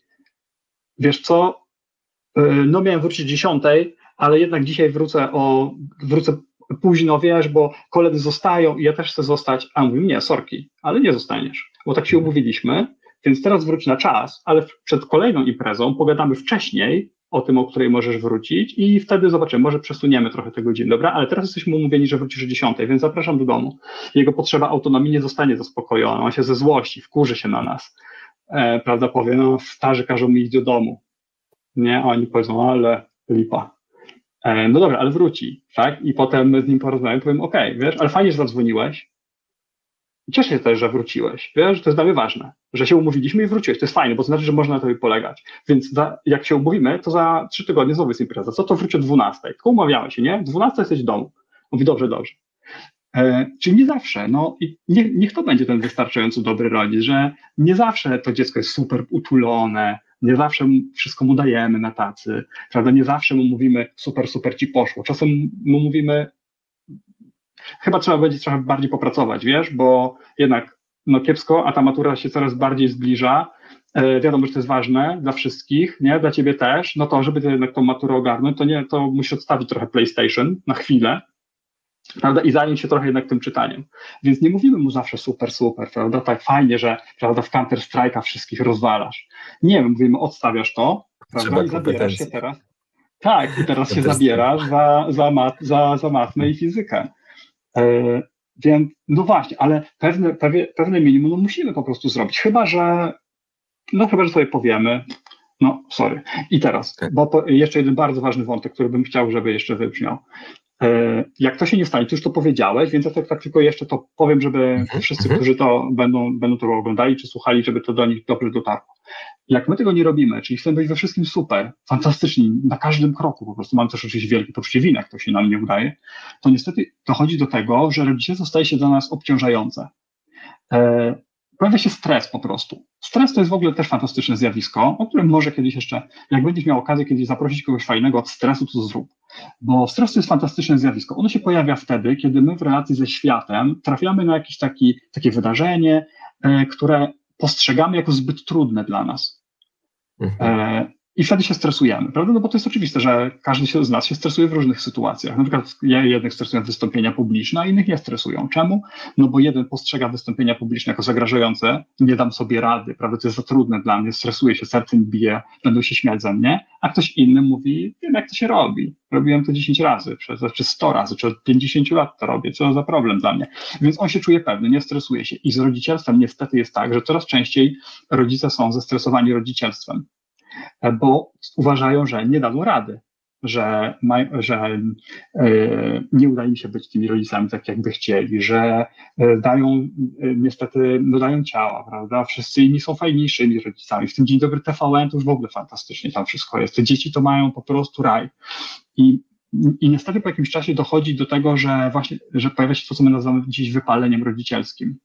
wiesz co, e, no miałem wrócić dziesiątej, ale jednak dzisiaj wrócę o, wrócę późno, wiesz, bo koledzy zostają i ja też chcę zostać, a on mówi, nie, sorki, ale nie zostaniesz, bo tak się umówiliśmy, więc teraz wróć na czas, ale przed kolejną imprezą pogadamy wcześniej o tym, o której możesz wrócić i wtedy zobaczymy, może przesuniemy trochę tego godzin, dobra? Ale teraz jesteśmy umówieni, że wrócisz o 10, więc zapraszam do domu. Jego potrzeba autonomii nie zostanie zaspokojona, on się ze złości, wkurzy się na nas, e, prawda, powie, no starzy każą mi iść do domu, nie? Oni powiedzą, ale lipa. E, no dobra, ale wróci, tak? I potem z nim porozmawiamy, powiem, okej, okay, wiesz, ale fajnie, że zadzwoniłeś, cieszę się też, że wróciłeś. Wiesz, to jest dla mnie ważne, że się umówiliśmy i wróciłeś. To jest fajne, bo to znaczy, że można na tobie polegać. Więc za, jak się umówimy, to za trzy tygodnie znowu jest impreza. Co to wróci o 12? Tylko umawiamy się, nie? 12 jesteś w domu. Mówi, dobrze, dobrze. E, czyli nie zawsze, no i niech, niech to będzie ten wystarczająco dobry rodzic, że nie zawsze to dziecko jest super utulone, nie zawsze wszystko mu dajemy na tacy, prawda? Nie zawsze mu mówimy super, super ci poszło. Czasem mu mówimy chyba trzeba będzie trochę bardziej popracować, wiesz, bo jednak no kiepsko, a ta matura się coraz bardziej zbliża. E, wiadomo, że to jest ważne dla wszystkich, nie? Dla ciebie też. No to, żeby jednak tą maturę ogarnąć, to nie, to musisz odstawić trochę PlayStation na chwilę, prawda, i zająć się trochę jednak tym czytaniem. Więc nie mówimy mu zawsze super, super, prawda, tak fajnie, że, prawda, w Counter Strike'a wszystkich rozwalasz. Nie, my mówimy, odstawiasz to, prawda, Trzeba i zabierasz się teraz. Tak, i teraz się zabierasz za, za, mat, za, za matmę i fizykę. E, więc, no właśnie, ale pewne, pewne, pewne minimum no musimy po prostu zrobić. Chyba, że, no chyba, że sobie powiemy, no sorry. I teraz, tak. bo po, jeszcze jeden bardzo ważny wątek, który bym chciał, żeby jeszcze wybrzmiał. E, jak to się nie stanie, to już to powiedziałeś, więc ja tak, tak tylko jeszcze to powiem, żeby mhm, wszyscy, mhm. którzy to będą, będą to oglądali czy słuchali, żeby to do nich dobrze dotarło. Jak my tego nie robimy, czyli chcemy być we wszystkim super, fantastyczni, na każdym kroku, po prostu mam też oczywiście wielkie poczucie winy, jak to się nam nie udaje, to niestety dochodzi do tego, że rodzicielstwo staje się dla nas obciążające. E, pojawia się stres po prostu. Stres to jest w ogóle też fantastyczne zjawisko, o którym może kiedyś jeszcze, jak będziesz miał okazję kiedyś zaprosić kogoś fajnego od stresu, to zrób. Bo stres to jest fantastyczne zjawisko. Ono się pojawia wtedy, kiedy my w relacji ze światem trafiamy na jakieś taki, takie wydarzenie, e, które postrzegamy jako zbyt trudne dla nas. Mhm. I wtedy się stresujemy, prawda? No bo to jest oczywiste, że każdy z nas się stresuje w różnych sytuacjach. Na przykład jednych stresują wystąpienia publiczne, a innych nie stresują. Czemu? No bo jeden postrzega wystąpienia publiczne jako zagrażające, nie dam sobie rady, prawda? To jest za trudne dla mnie, stresuję się, serce mi bije, będą się śmiać ze mnie, a ktoś inny mówi, wiem jak to się robi. Robiłem to 10 razy, przez, czy 100 razy, czy od 50 lat to robię, co za problem dla mnie. Więc on się czuje pewny, nie stresuje się. I z rodzicielstwem niestety jest tak, że coraz częściej rodzice są zestresowani rodzicielstwem bo uważają, że nie dadzą rady, że, że yy, nie uda im się być tymi rodzicami tak, jakby chcieli, że yy, dają niestety, no dają ciała, prawda? Wszyscy inni są fajniejszymi rodzicami. W tym Dzień Dobry TVN to już w ogóle fantastycznie tam wszystko jest. Te dzieci to mają po prostu raj. I, i niestety po jakimś czasie dochodzi do tego, że właśnie, że pojawia się to, co my nazywamy dziś wypaleniem rodzicielskim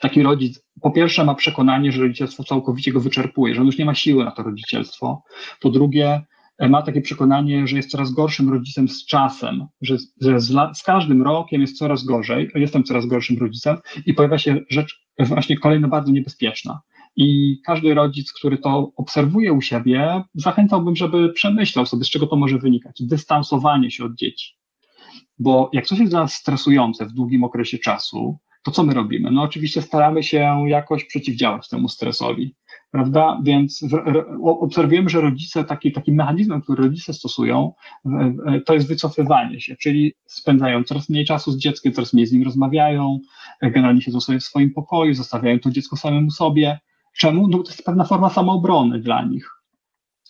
taki rodzic po pierwsze ma przekonanie, że rodzicielstwo całkowicie go wyczerpuje, że on już nie ma siły na to rodzicielstwo. Po drugie, e, ma takie przekonanie, że jest coraz gorszym rodzicem z czasem, że, że z, z, każdym rokiem jest coraz gorzej, jestem coraz gorszym rodzicem i pojawia się rzecz właśnie kolejna bardzo niebezpieczna. I każdy rodzic, który to obserwuje u siebie, zachęcałbym, żeby przemyślał sobie, z czego to może wynikać. Dystansowanie się od dzieci. Bo jak coś jest dla nas stresujące w długim okresie czasu, to co my robimy? No oczywiście staramy się jakoś przeciwdziałać temu stresowi, prawda? Więc obserwujemy, że rodzice, taki, takim mechanizmem, który rodzice stosują, to jest wycofywanie się, czyli spędzają coraz mniej czasu z dzieckiem, coraz mniej z nim rozmawiają, generalnie siedzą sobie w swoim pokoju, zostawiają to dziecko samemu sobie. Czemu? No to jest pewna forma samoobrony dla nich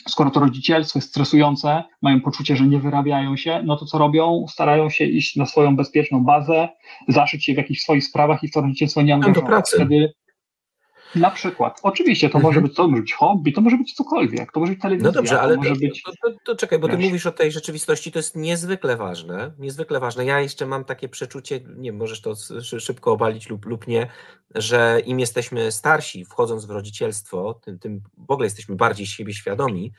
skoro to rodzicielstwo jest stresujące, mają poczucie, że nie wyrabiają się, no to co robią? Starają się iść na swoją bezpieczną bazę, zaszyć się w jakichś swoich sprawach i w to rodzicielstwo nie angażować. Wtedy na przykład. Oczywiście, to może mhm. być to może być hobby, to może być cokolwiek, to może być telewizja. No dobrze, ale to, to, być... to, to, czekaj, bo ty Wiesz. mówisz o tej rzeczywistości, to jest niezwykle ważne, niezwykle ważne. Ja jeszcze mam takie przeczucie, nie możesz to szybko obalić lub, lub nie, że im jesteśmy starsi, wchodząc w rodzicielstwo, tym, tym w ogóle jesteśmy bardziej siebie świadomi,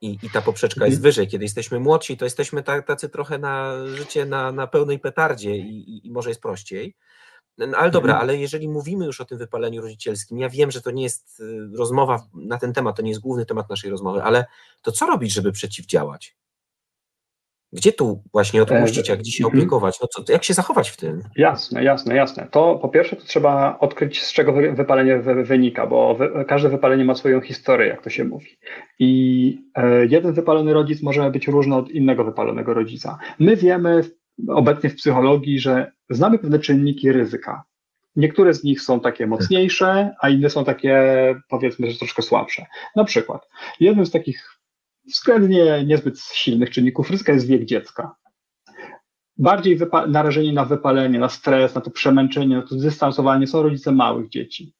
i, i ta poprzeczka jest mhm. wyżej. Kiedy jesteśmy młodsi, to jesteśmy tacy trochę na życie na, na pełnej petardzie i, i, i może jest prościej. No, ale dobra, mhm. ale jeżeli mówimy już o tym wypaleniu rodzicielskim, ja wiem, że to nie jest y, rozmowa na ten temat, to nie jest główny temat naszej rozmowy, ale to co robić, żeby przeciwdziałać? Gdzie tu właśnie odpuścić, jak gdzie się mhm. opiekować? No co, jak się zachować w tym? Jasne, jasne, jasne. To po pierwsze to trzeba odkryć, z czego wypalenie wynika, bo każde wypalenie ma swoją historię, jak to się mówi. I e, jeden wypalony rodzic może być różny od innego wypalonego rodzica. My wiemy obecnie w psychologii, że znamy pewne czynniki ryzyka. Niektóre z nich są takie mocniejsze, a inne są takie, powiedzmy, że troszkę słabsze. Na przykład, jednym z takich względnie niezbyt silnych czynników ryzyka jest wiek dziecka. Bardziej narażeni na wypalenie, na stres, na to przemęczenie, na to dystansowanie są rodzice małych dzieci.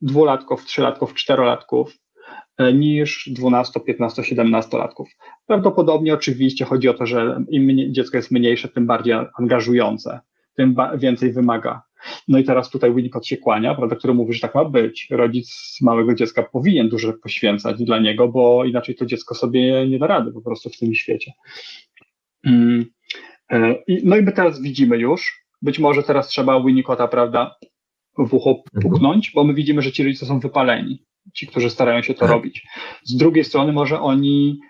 Dwulatków, trzylatków, czterolatków. Niż 12, 15, 17 latków. Prawdopodobnie oczywiście chodzi o to, że im dziecko jest mniejsze, tym bardziej angażujące, tym więcej wymaga. No i teraz tutaj Winnicott się kłania, prawda, który mówi, że tak ma być. Rodzic małego dziecka powinien dużo poświęcać dla niego, bo inaczej to dziecko sobie nie da rady po prostu w tym świecie. Mm, e, no i my teraz widzimy już, być może teraz trzeba Winnicotta, prawda, w ucho mhm. puknąć, bo my widzimy, że ci rodzice są wypaleni ci, którzy starają się to tak. robić. Z drugiej strony może oni,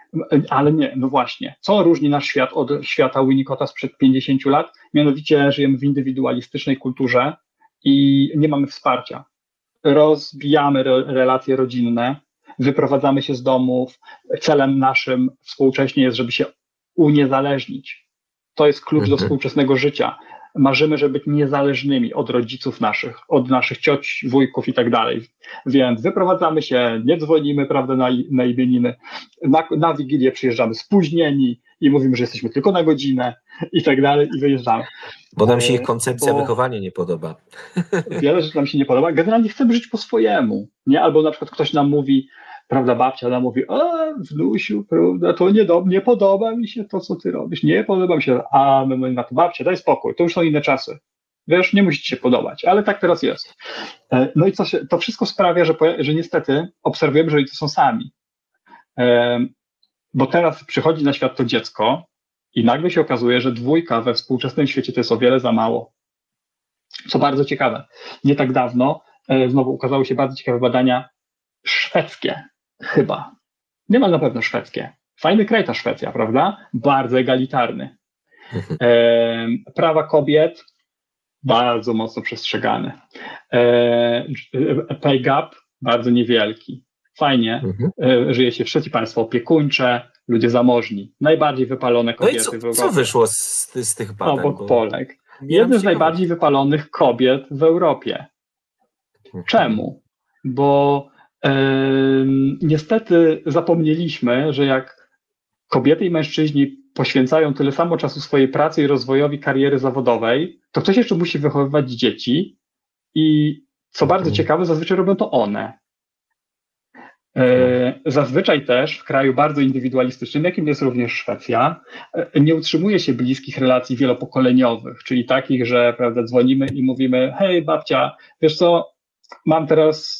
ale nie, no właśnie, co różni nasz świat od świata Winnicotta sprzed 50 lat? Mianowicie żyjemy w indywidualistycznej kulturze i nie mamy wsparcia. Rozbijamy re relacje rodzinne, wyprowadzamy się z domów. Celem naszym współcześnie jest, żeby się uniezależnić. To jest klucz mhm. do współczesnego życia marzymy, żeby być niezależnymi od rodziców naszych, od naszych cioć, wujków i tak dalej. Więc wyprowadzamy się, nie dzwonimy, prawda, na, na imieniny, na, na Wigilię przyjeżdżamy spóźnieni i mówimy, że jesteśmy tylko na godzinę i tak dalej i wyjeżdżamy. Bo nam się ich koncepcja Bo wychowania nie podoba. Wiele rzeczy nam się nie podoba. Generalnie chcemy żyć po swojemu, nie? Albo na przykład ktoś nam mówi, prawda, babcia ona mówi, a wnusiu, prawda, to nie, do, nie podoba mi się to, co ty robisz, nie podoba mi się, a my mówimy na to, babcia, daj spokój, to już są inne czasy. Wiesz, nie musi ci się podobać, ale tak teraz jest. E, no i co się, to wszystko sprawia, że, że niestety obserwujemy, że rodzice są sami. E, bo teraz przychodzi na świat to dziecko i nagle się okazuje, że dwójka we współczesnym świecie to jest o wiele za mało. Co bardzo ciekawe. Nie tak dawno e, znowu ukazały się bardzo ciekawe badania szwedzkie, chyba. Nie ma na pewno szwedzkie. Fajny kraj ta Szwecja, prawda? Bardzo egalitarny. E, prawa kobiet bardzo mocno przestrzegane. E, pay gap bardzo niewielki. Fajnie, mhm. e, żyje się w trzeci państwo opiekuńcze, ludzie zamożni, najbardziej wypalone kobiety no i co, w Europie. co wyszło z, z tych badań? Obok bo... Polek. Jedne z najbardziej wypalonych kobiet w Europie. Mhm. Czemu? Bo niestety zapomnieliśmy, że jak kobiety i mężczyźni poświęcają tyle samo czasu swojej pracy i rozwojowi kariery zawodowej, to ktoś jeszcze musi wychowywać dzieci i co bardzo mhm. ciekawe, zazwyczaj robią to one. E, zazwyczaj też w kraju bardzo indywidualistycznym, jakim jest również Szwecja, e, nie utrzymuje się bliskich relacji wielopokoleniowych, czyli takich, że prawda, dzwonimy i mówimy: Hej, babcia, wiesz co, mam teraz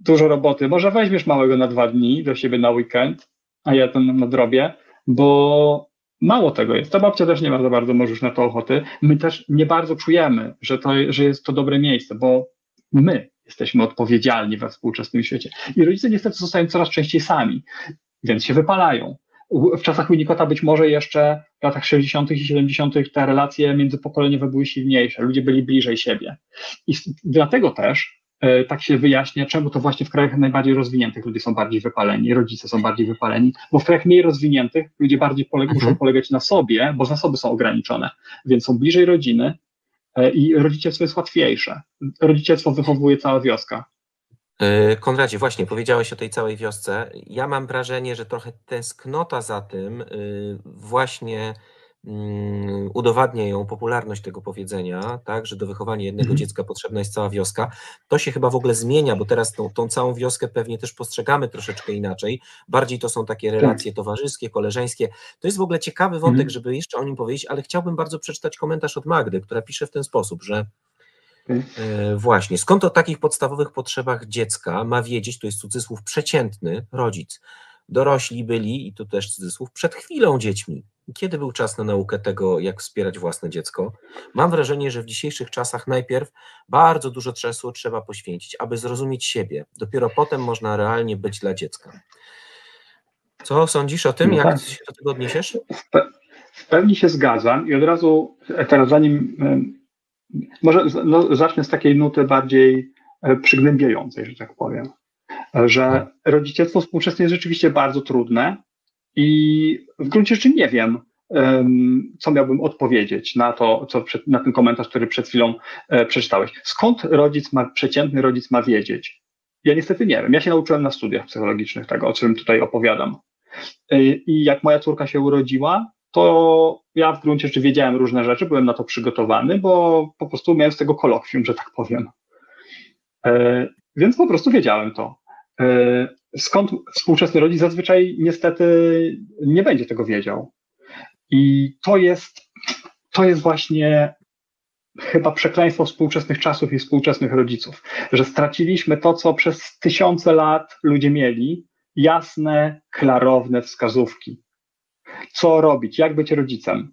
dużo roboty, może weźmiesz małego na dwa dni do siebie na weekend, a ja to nadrobię, bo mało tego jest. Ta babcia też nie ma za bardzo może już na to ochoty. My też nie bardzo czujemy, że, to, że jest to dobre miejsce, bo my jesteśmy odpowiedzialni we współczesnym świecie. I rodzice niestety zostają coraz częściej sami, więc się wypalają. W czasach Unikota być może jeszcze w latach 60. i 70. te relacje międzypokoleniowe były silniejsze, ludzie byli bliżej siebie. I dlatego też tak się wyjaśnia, czemu to właśnie w krajach najbardziej rozwiniętych ludzie są bardziej wypaleni, rodzice są bardziej wypaleni, bo w krajach mniej rozwiniętych ludzie bardziej poleg mhm. muszą polegać na sobie, bo zasoby są ograniczone, więc są bliżej rodziny, E, i rodzicielstwo jest łatwiejsze. Rodzicielstwo wychowuje cała wioska. E, Konradzie, właśnie powiedziałeś o tej całej wiosce. Ja mam wrażenie, że trochę tęsknota za tym właśnie udowadnia ją popularność tego powiedzenia, tak, że do wychowania jednego mhm. dziecka potrzebna jest cała wioska. To się chyba w ogóle zmienia, bo teraz tą, tą, całą wioskę pewnie też postrzegamy troszeczkę inaczej. Bardziej to są takie tak. relacje towarzyskie, koleżeńskie. To jest w ogóle ciekawy wątek, mhm. żeby jeszcze o nim powiedzieć, ale chciałbym bardzo przeczytać komentarz od Magdy, która pisze w ten sposób, że mhm. e, właśnie, skąd o takich podstawowych potrzebach dziecka ma wiedzieć, to jest cudzysłów przeciętny rodzic. Dorośli byli, i tu też cudzysłów, przed chwilą dziećmi kiedy był czas na naukę tego, jak wspierać własne dziecko? Mam wrażenie, że w dzisiejszych czasach najpierw bardzo dużo czasu trzeba poświęcić, aby zrozumieć siebie. Dopiero potem można realnie być dla dziecka. Co sądzisz o tym? No jak tak. się do tego odniesiesz? W pełni się zgadzam i od razu e, teraz zanim może no, zacznę z takiej nuty bardziej e, przygnębiającej, że tak powiem, że tak. rodzicielstwo współczesne jest rzeczywiście bardzo trudne, i w gruncie rzeczy nie wiem, co miałbym odpowiedzieć na to, co na ten komentarz, który przed chwilą e, przeczytałeś. Skąd rodzic ma, przeciętny rodzic ma wiedzieć? Ja niestety nie wiem. Ja się nauczyłem na studiach psychologicznych tego, o czym tutaj opowiadam. E, I jak moja córka się urodziła, to ja w gruncie rzeczy wiedziałem różne rzeczy, byłem na to przygotowany, bo po prostu miałem z tego kolokwium, że tak powiem. E, więc po prostu wiedziałem to skąd współczesny rodzic zazwyczaj niestety nie będzie tego wiedział. I to jest, to jest właśnie chyba przekleństwo współczesnych czasów i współczesnych rodziców, że straciliśmy to, co przez tysiące lat ludzie mieli, jasne, klarowne wskazówki. Co robić, jak być rodzicem.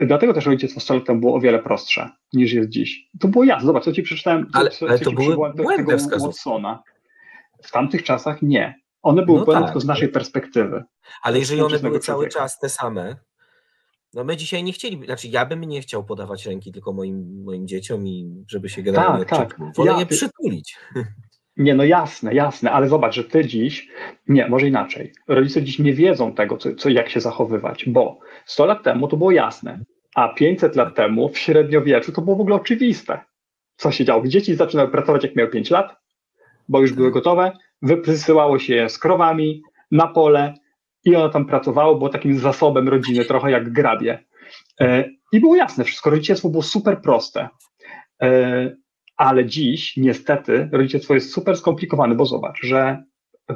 Dlatego też rodzicostwo 100 lat temu było o wiele prostsze niż jest dziś. To było jasne. Zobacz, co ci przeczytałem. Ale, co, ale to były błędne wskazówki. Watsona. W tamtych czasach nie. One były no błędne tak. tylko z naszej perspektywy. Ale jeżeli one były cały czas te same, no my dzisiaj nie chcieli, znaczy ja bym nie chciał podawać ręki tylko moim, moim dzieciom i żeby się generalnie tak, tak. Wolę ja, je przytulić. *laughs* Nie, no jasne, jasne, ale zobacz, że ty dziś, nie, może inaczej. Rodzice dziś nie wiedzą tego, co, co, jak się zachowywać, bo 100 lat temu to było jasne, a 500 lat temu w średniowieczu to było w ogóle oczywiste. Co się działo? Dzieci zaczynały pracować, jak miały 5 lat, bo już były gotowe, wysyłało się je z krowami na pole i ono tam pracowało, było takim zasobem rodziny, trochę jak grabie. E, I było jasne, wszystko rodzicielstwo było super proste. E, ale dziś niestety rodzicielstwo jest super skomplikowane, bo zobacz, że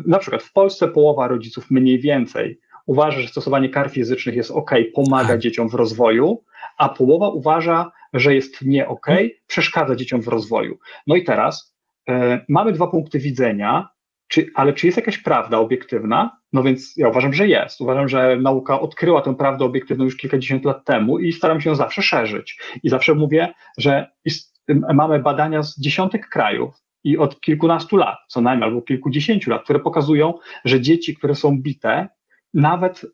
na przykład w Polsce połowa rodziców mniej więcej uważa, że stosowanie kar fizycznych jest ok, pomaga tak. dzieciom w rozwoju, a połowa uważa, że jest nie ok, przeszkadza dzieciom w rozwoju. No i teraz mamy dwa punkty widzenia, czy, ale czy jest jakaś prawda obiektywna? No więc ja uważam, że jest. Uważam, że nauka odkryła tę prawdę obiektywną już kilkadziesiąt lat temu i staram się ją zawsze szerzyć. I zawsze mówię, że mamy badania z dziesiątek krajów i od kilkunastu lat, co najmniej, albo kilkudziesięciu lat, które pokazują, że dzieci, które są bite, nawet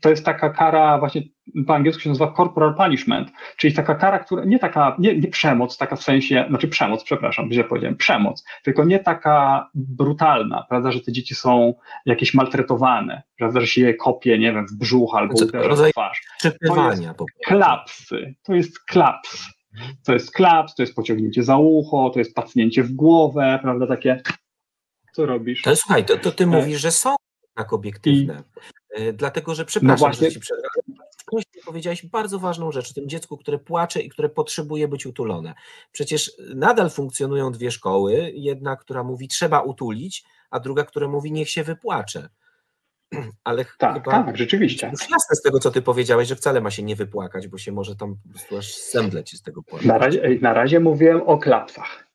to jest taka kara, właśnie po angielsku się nazywa corporal punishment, czyli taka kara, która nie taka, nie, nie przemoc, taka w sensie, znaczy przemoc, przepraszam, źle powiedziałem, przemoc, tylko nie taka brutalna, prawda, że te dzieci są jakieś maltretowane, prawda, że się je kopie, nie wiem, w brzuch albo Co, uderza w twarz. To jest klapsy, to jest klaps. To jest klaps, to jest pociągnięcie za ucho, to jest pacnięcie w głowę, prawda, takie co robisz? To słuchaj, to, to ty e, mówisz, że są tak obiektywne. I... Dlatego, że przepraszam, no właśnie... że ci powiedziałeś bardzo ważną rzecz o tym dziecku, które płacze i które potrzebuje być utulone. Przecież nadal funkcjonują dwie szkoły, jedna, która mówi trzeba utulić, a druga, która mówi niech się wypłacze. *clears throat* Ale tak, chyba tak, rzeczywiście. Już jasne z tego, co ty powiedziałeś, że wcale ma się nie wypłakać, bo się może tam po prostu aż zemdleć z tego powodu. Na razie, na razie mówiłem o klapsach.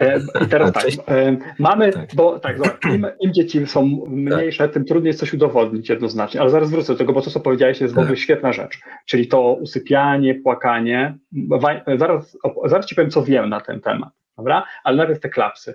E, I teraz *laughs* tak, e, mamy, tak. bo tak, im, im, dzieci są mniejsze, tym trudniej coś udowodnić jednoznacznie, ale zaraz wrócę do tego, bo to, co powiedziałeś, jest w ogóle tak. świetna rzecz, czyli to usypianie, płakanie. Zaraz, zaraz ci powiem, co wiem na ten temat, dobra? Ale najpierw te klapsy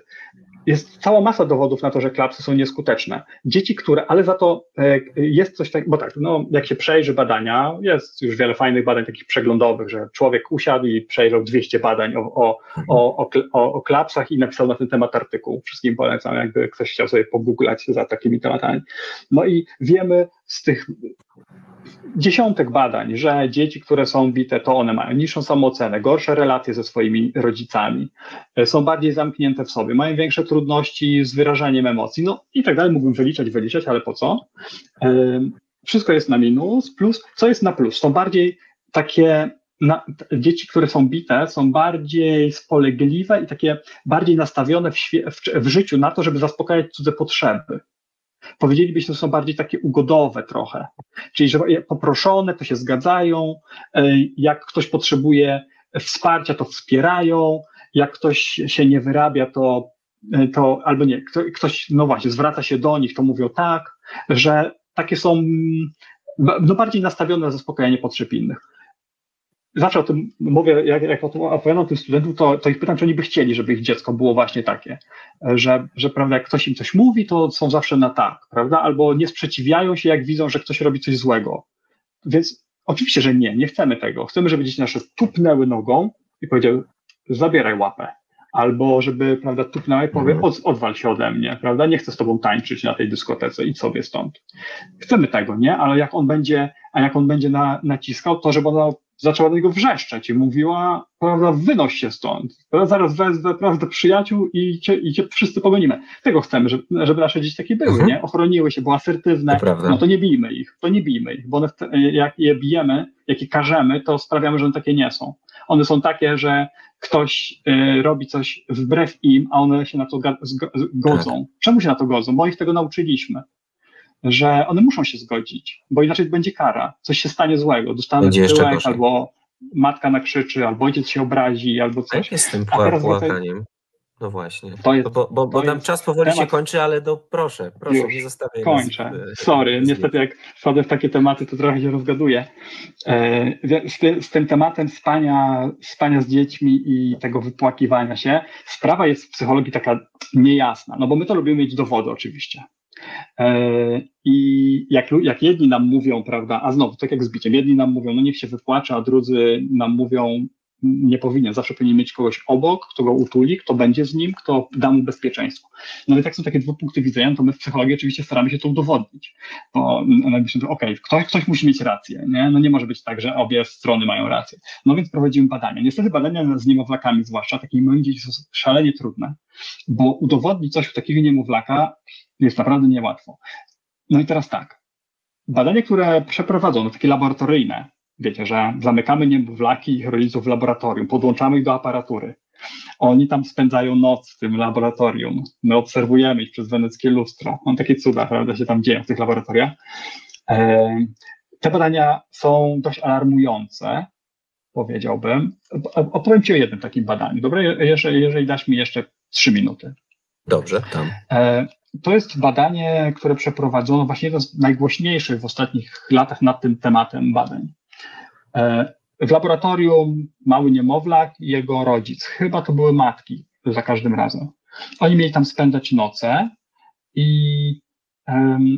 jest cała masa dowodów na to, że klapsy są nieskuteczne. Dzieci, które, ale za to e, jest coś takiego, bo tak, no, jak się przejrzy badania, jest już wiele fajnych badań takich przeglądowych, że człowiek usiadł i przejrzał 200 badań o, o, o, o, o klapsach i napisał na ten temat artykuł. Wszystkim polecam, jakby ktoś chciał sobie pogooglać za takimi tematami. No i wiemy z tych dziesiątek badań, że dzieci, które są bite, to one mają niższą samoocenę, gorsze relacje ze swoimi rodzicami, e, są bardziej zamknięte w sobie, mają większe trudności z wyrażaniem emocji, no i tak dalej. Mógłbym wyliczać, wyliczać, ale po co? E, wszystko jest na minus, plus, co jest na plus? Są bardziej takie na, dzieci, które są bite, są bardziej spolegliwe i takie bardziej nastawione w, w, w życiu na to, żeby zaspokajać cudze potrzeby powiedzielibyśmy, że są bardziej takie ugodowe trochę. Czyli, że poproszone, to się zgadzają, e, jak ktoś potrzebuje wsparcia, to wspierają, jak ktoś się nie wyrabia, to, e, to albo nie, ktoś, no właśnie, zwraca się do nich, to mówią tak, że takie są no bardziej nastawione na zaspokajanie potrzeb innych zawsze o tym mówię, jak, jak opowiadam tym studentom, to, to ich pytam, czy oni by chcieli, żeby ich dziecko było właśnie takie, że, że prawda, jak ktoś im coś mówi, to są zawsze na tak, prawda, albo nie sprzeciwiają się, jak widzą, że ktoś robi coś złego. Więc oczywiście, że nie, nie chcemy tego. Chcemy, żeby dzieci nasze tupnęły nogą i powiedziały, zabieraj łapę. Albo żeby, prawda, tupnęły i powie, od, odwal się ode mnie, prawda, nie chcę z tobą tańczyć na tej dyskotece i sobie stąd. Chcemy tego, nie? Ale jak on będzie, a jak on będzie na, naciskał, to żeby ona zaczęła do niego wrzeszczeć i mówiła, prawda, wynoś się stąd, zaraz wezwę, prawda, przyjaciół i cię, i cię wszyscy pogonimy. Tego chcemy, żeby, żeby nasze dzieci takie były, mhm. nie? Ochroniły się, były asertywne, to no to nie bijmy ich, to nie bijmy ich, bo one, jak je bijemy, jak je karzemy, to sprawiamy, że one takie nie są. One są takie, że ktoś y, robi coś wbrew im, a one się na to godzą. Tak. Czemu się na to godzą? Bo ich tego nauczyliśmy że one muszą się zgodzić, bo inaczej będzie kara, coś się stanie złego, dostanę tyłek, albo matka nakrzyczy, albo ojciec się obrazi, albo coś. Jak jest z tym płakaniem? No właśnie, to jest, bo, bo, bo nam czas powoli temat... się kończy, ale do proszę, proszę, Już, nie zostawiaj Kończę, nas, sorry, niestety jak wchodzę w takie tematy, to trochę się rozgaduję. E, z, ty, z, tym tematem spania, spania z dziećmi i tego wypłakiwania się, sprawa jest w psychologii taka niejasna, no bo my to lubimy mieć dowody oczywiście. E, I jak, jak jedni nam mówią, prawda, a znowu, tak jak z biciem, jedni nam mówią, no niech się wypłacze, a drudzy nam mówią, nie powinien, zawsze powinien mieć kogoś obok, kto go utuli, kto będzie z nim, kto da mu bezpieczeństwo. No ale tak są takie dwa punkty widzenia, to my w psychologii oczywiście staramy się to udowodnić. Bo analitycznie to okej, ktoś, ktoś musi mieć rację, nie? No nie może być tak, że obie strony mają rację. No więc prowadzimy badania. Niestety badania z niemowlakami zwłaszcza, takimi dzieci są szalenie trudne, bo udowodnić coś u takiego niemowlaka jest naprawdę niełatwo. No i teraz tak. Badania, które przeprowadzono, takie laboratoryjne, wiecie, że zamykamy niemowlaki i ich rodziców w laboratorium, podłączamy ich do aparatury. Oni tam spędzają noc w tym laboratorium. My obserwujemy ich przez weneckie lustro. Mam takie cuda, prawda, się tam dzieją w tych laboratoriach. E, te badania są dość alarmujące, powiedziałbym. Opowiem Ci o jednym takim badaniu. Dobra, jeżeli, jeżeli dasz mi jeszcze trzy minuty. Dobrze, tam. To jest badanie, które przeprowadzono, właśnie jedno z najgłośniejszych w ostatnich latach nad tym tematem badań. E, w laboratorium mały niemowlak i jego rodzic, chyba to były matki za każdym razem. Oni mieli tam spędzać noce i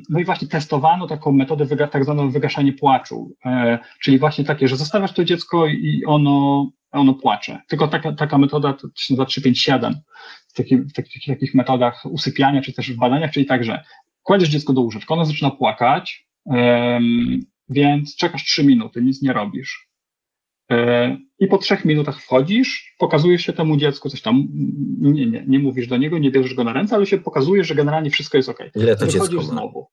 no i właśnie testowano taką metodę, tak zwaną wygaszanie płaczu, e, czyli właśnie takie, że zostawiasz to dziecko i ono, ono płacze. Tylko taka, taka metoda to się nazywa 357 w takich, w takich, takich metodach usypiania, czy też w badaniach, czyli tak, że kładziesz dziecko do łóżeczka, ono zaczyna płakać, więc czekasz 3 minuty, nic nie robisz. E, I po trzech minutach wchodzisz, pokazujesz się temu dziecku, coś tam, nie, nie, nie mówisz do niego, nie bierzesz go na ręce, ale się pokazujesz, że generalnie wszystko jest ok. Ile to dziecko ma? znowu.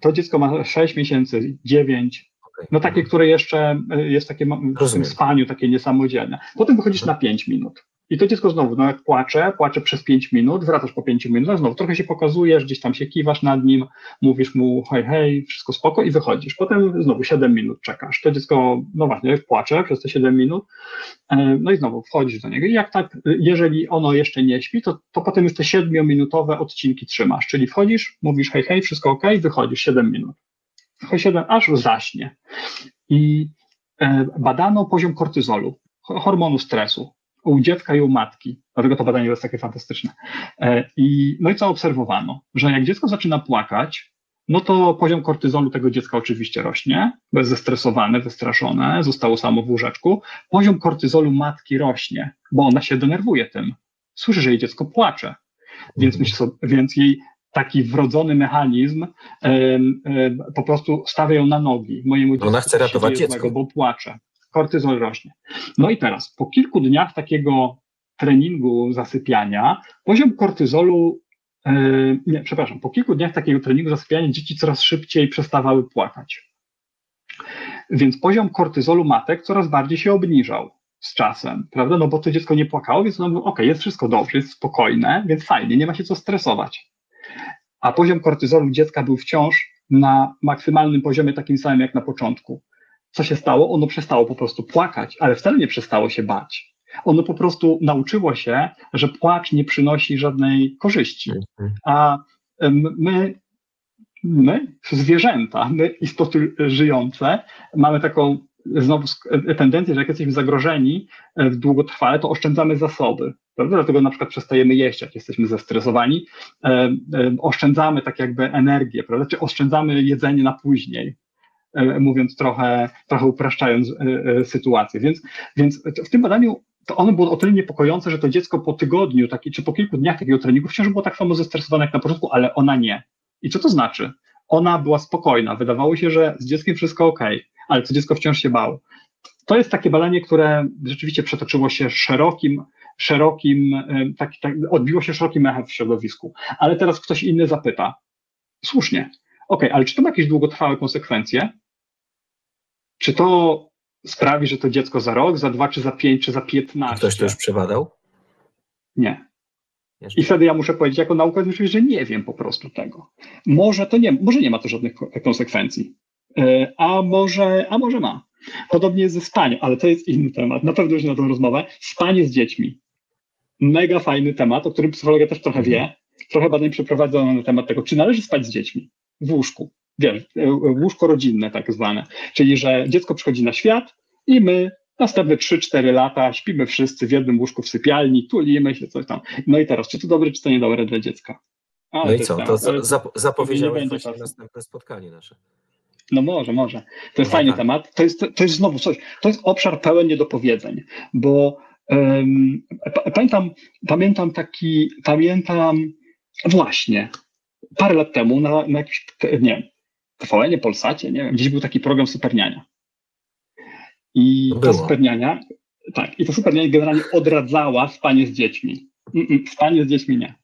To dziecko ma 6 miesięcy, 9, no takie, które jeszcze e, jest takie w tym spaniu, takie niesamodzielne. Potem wychodzisz na 5 minut. I to dziecko znowu, no płacze, płacze przez 5 minut, wracasz po 5 minutach, znowu trochę się pokazujesz, gdzieś tam się kiwasz nad nim, mówisz mu hej, hej, wszystko spoko i wychodzisz. Potem znowu 7 minut czekasz. To dziecko, no właśnie, płacze przez te 7 minut, e, no i znowu wchodzisz do niego. I jak tak, jeżeli ono jeszcze nie śpi, to, to potem już te 7-minutowe odcinki trzymasz, czyli wchodzisz, mówisz hej, hej, wszystko ok, wychodzisz 7 minut. 7, aż zaśnie. I e, badano poziom kortyzolu, hormonu stresu u dziecka i u matki. Dlatego to badanie jest takie fantastyczne. E, I, no i co obserwowano? Że jak dziecko zaczyna płakać, no to poziom kortyzolu tego dziecka oczywiście rośnie, bo jest zestresowane, wystraszone, zostało samo w łóżeczku. Poziom kortyzolu matki rośnie, bo ona się denerwuje tym. Słyszy, że jej dziecko płacze, więc, mhm. myśli sobie, więc jej taki wrodzony mechanizm po prostu stawia ją na nogi. Mojemu Ona chce ratować dziecko. Złego, bo płacze kortyzol rośnie. No i teraz, po kilku dniach takiego treningu zasypiania, poziom kortyzolu, e, nie, przepraszam, po kilku dniach takiego treningu zasypiania dzieci coraz szybciej przestawały płakać. Więc poziom kortyzolu matek coraz bardziej się obniżał z czasem, prawda? No bo to dziecko nie płakało, więc ono mówiło, ok, jest wszystko dobrze, jest spokojne, więc fajnie, nie ma się co stresować. A poziom kortyzolu dziecka był wciąż na maksymalnym poziomie takim samym jak na początku co się stało? Ono przestało po prostu płakać, ale wcale nie przestało się bać. Ono po prostu nauczyło się, że płacz nie przynosi żadnej korzyści. Mhm. A my, my, zwierzęta, my, istoty żyjące, mamy taką znowu tendencję, że jak jesteśmy zagrożeni e, długotrwale, to oszczędzamy zasoby. Prawda? Dlatego na przykład przestajemy jeść, jak jesteśmy zestresowani, e, e, oszczędzamy tak jakby energię, prawda? czy oszczędzamy jedzenie na później. E, mówiąc trochę, trochę upraszczając e, e, sytuację. Więc, więc w tym badaniu to ono było o tyle niepokojące, że to dziecko po tygodniu, taki, czy po kilku dniach takiego treningu wciąż było tak samo zestresowane jak na początku, ale ona nie. I co to znaczy? Ona była spokojna, wydawało się, że z dzieckiem wszystko ok, ale to dziecko wciąż się bało. To jest takie badanie, które rzeczywiście przetoczyło się szerokim, szerokim, tak, tak, odbiło się szerokim echem w środowisku. Ale teraz ktoś inny zapyta, słusznie, ok, ale czy to ma jakieś długotrwałe konsekwencje? Czy to sprawi, że to dziecko za rok, za dwa, czy za pięć, czy za piętnaście? Ktoś to już przebadał? Nie. I wtedy ja muszę powiedzieć jako naukowiec, że nie wiem po prostu tego. Może to nie, może nie ma to żadnych konsekwencji, e, a może, a może ma. Podobnie jest ze spaniem, ale to jest inny temat. Na pewno już na tą rozmowę. Spanie z dziećmi. Mega fajny temat, o którym psychologia też trochę wie. Trochę badań przeprowadzono na temat tego, czy należy spać z dziećmi w łóżku. Wiesz, łóżko rodzinne tak zwane. Czyli, że dziecko przychodzi na świat i my następne 3-4 lata śpimy wszyscy w jednym łóżku w sypialni, tulimy się, coś tam. No i teraz, czy to dobre, czy to niedobre dla dziecka? No i co, to zap zapowiedziałeś właśnie następne spotkanie nasze. No może, może. To jest no fajny tak. temat. To jest, to jest znowu coś, to jest obszar pełen niedopowiedzeń, bo um, pamiętam, pamiętam taki, pamiętam właśnie, parę lat temu na, na jakimś, nie TVN, Polsacie, nie wiem, gdzieś był taki program Superniania. I to ta Superniania, tak, i ta Superniania generalnie odradzała spanie z dziećmi. spanie z dziećmi nie.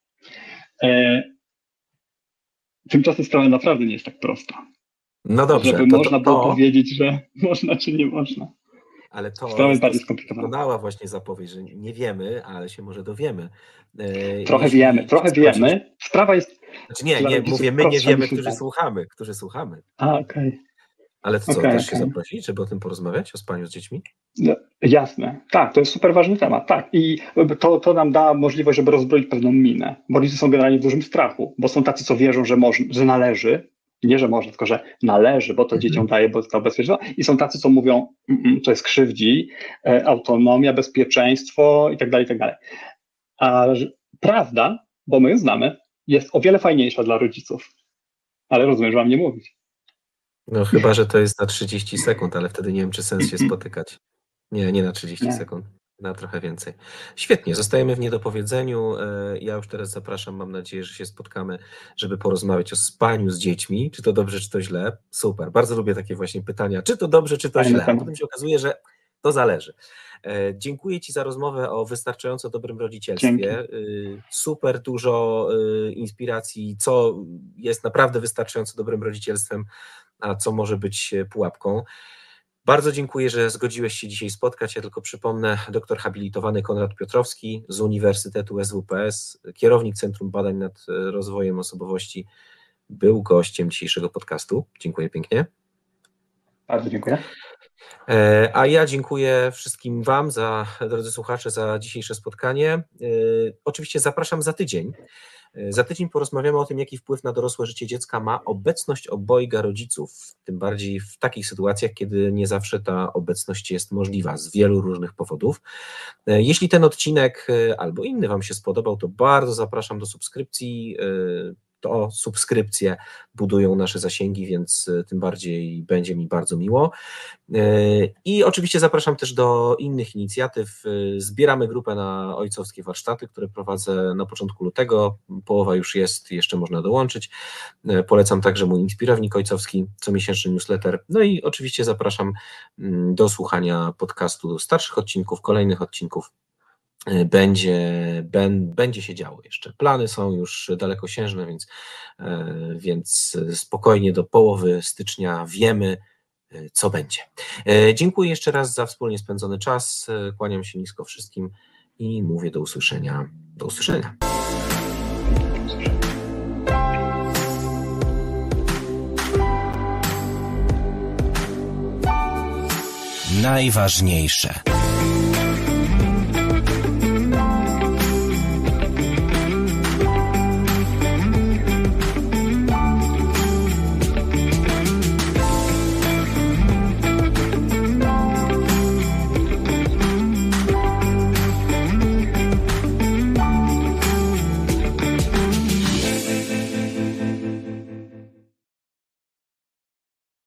E, tymczasem sprawa naprawdę nie jest tak prosta. No dobrze. Żeby to, można to, było powiedzieć, że *laughs* można czy nie można. Ale to skomplikowana. właśnie zapowiedź, że nie wiemy, ale się może dowiemy. E, trochę wiemy, trochę wiemy. Sprawa jest znaczy nie, nie, mówię, my nie wiemy, którzy słuchamy, którzy słuchamy. A, okej. Okay. Ale to co, okay, też okay. się zaprosić, żeby o tym porozmawiać, o spaniu z dziećmi? No, jasne, tak, to jest super ważny temat, tak. I to, to nam da możliwość, żeby rozbroić pewną minę, bo rodzice są generalnie w dużym strachu, bo są tacy, co wierzą, że, moż, że należy, nie, że można, tylko że należy, bo to mhm. dzieciom daje, bo to bezpieczeństwo. I są tacy, co mówią, mm, mm, to jest krzywdzi, e, autonomia, bezpieczeństwo i tak dalej, i tak dalej. A prawda, bo my ją znamy, jest o wiele fajniejsza dla rodziców. Ale rozumiem, że mam nie mówić. No chyba, że to jest na 30 sekund, ale wtedy nie wiem, czy sens się spotykać. Nie, nie na 30 nie. sekund, na trochę więcej. Świetnie, zostajemy w niedopowiedzeniu. E, ja już teraz zapraszam, mam nadzieję, że się spotkamy, żeby porozmawiać o spaniu z dziećmi. Czy to dobrze, czy to źle? Super, bardzo lubię takie właśnie pytania, czy to dobrze, czy to Fajne źle. Potem się okazuje, że to zależy. E, dziękuję Ci za rozmowę o wystarczająco dobrym rodzicielstwie. Dzięki. E, super dużo inspiracji, co jest naprawdę wystarczająco dobrym rodzicielstwem a co może być pułapką. Bardzo dziękuję, że zgodziłeś się dzisiaj spotkać. Ja tylko przypomnę, doktor habilitowany Konrad Piotrowski z Uniwersytetu SWPS, kierownik Centrum Badań nad e, Rozwojem Osobowości, był gościem dzisiejszego podcastu. Dziękuję pięknie. Bardzo dziękuję. E, a ja dziękuję wszystkim Wam, za, drodzy słuchacze, za dzisiejsze spotkanie. Oczywiście zapraszam za tydzień. Za tydzień porozmawiamy o tym, jaki wpływ na dorosłe życie dziecka ma obecność obojga rodziców, tym bardziej w takich sytuacjach, kiedy nie zawsze ta obecność jest możliwa z wielu różnych powodów. Jeśli ten odcinek albo inny Wam się spodobał, to bardzo zapraszam do subskrypcji to subskrypcje budują nasze zasięgi, więc e, tym bardziej będzie mi bardzo miło. E, I oczywiście zapraszam też do innych inicjatyw. E, zbieramy grupę na ojcowskie warsztaty, które prowadzę na początku lutego. Połowa już jest, jeszcze można dołączyć. Polecam także mój inspirownik ojcowski, comiesięczny newsletter. No i oczywiście zapraszam mm, do słuchania podcastu starszych odcinków, kolejnych odcinków E, będzie, będzie się działo jeszcze. Plany są już dalekosiężne, więc, e, więc spokojnie do połowy stycznia wiemy, e, co będzie. Dziękuję jeszcze raz za wspólnie spędzony czas. Kłaniam się nisko wszystkim i mówię do usłyszenia. Do usłyszenia. Najważniejsze.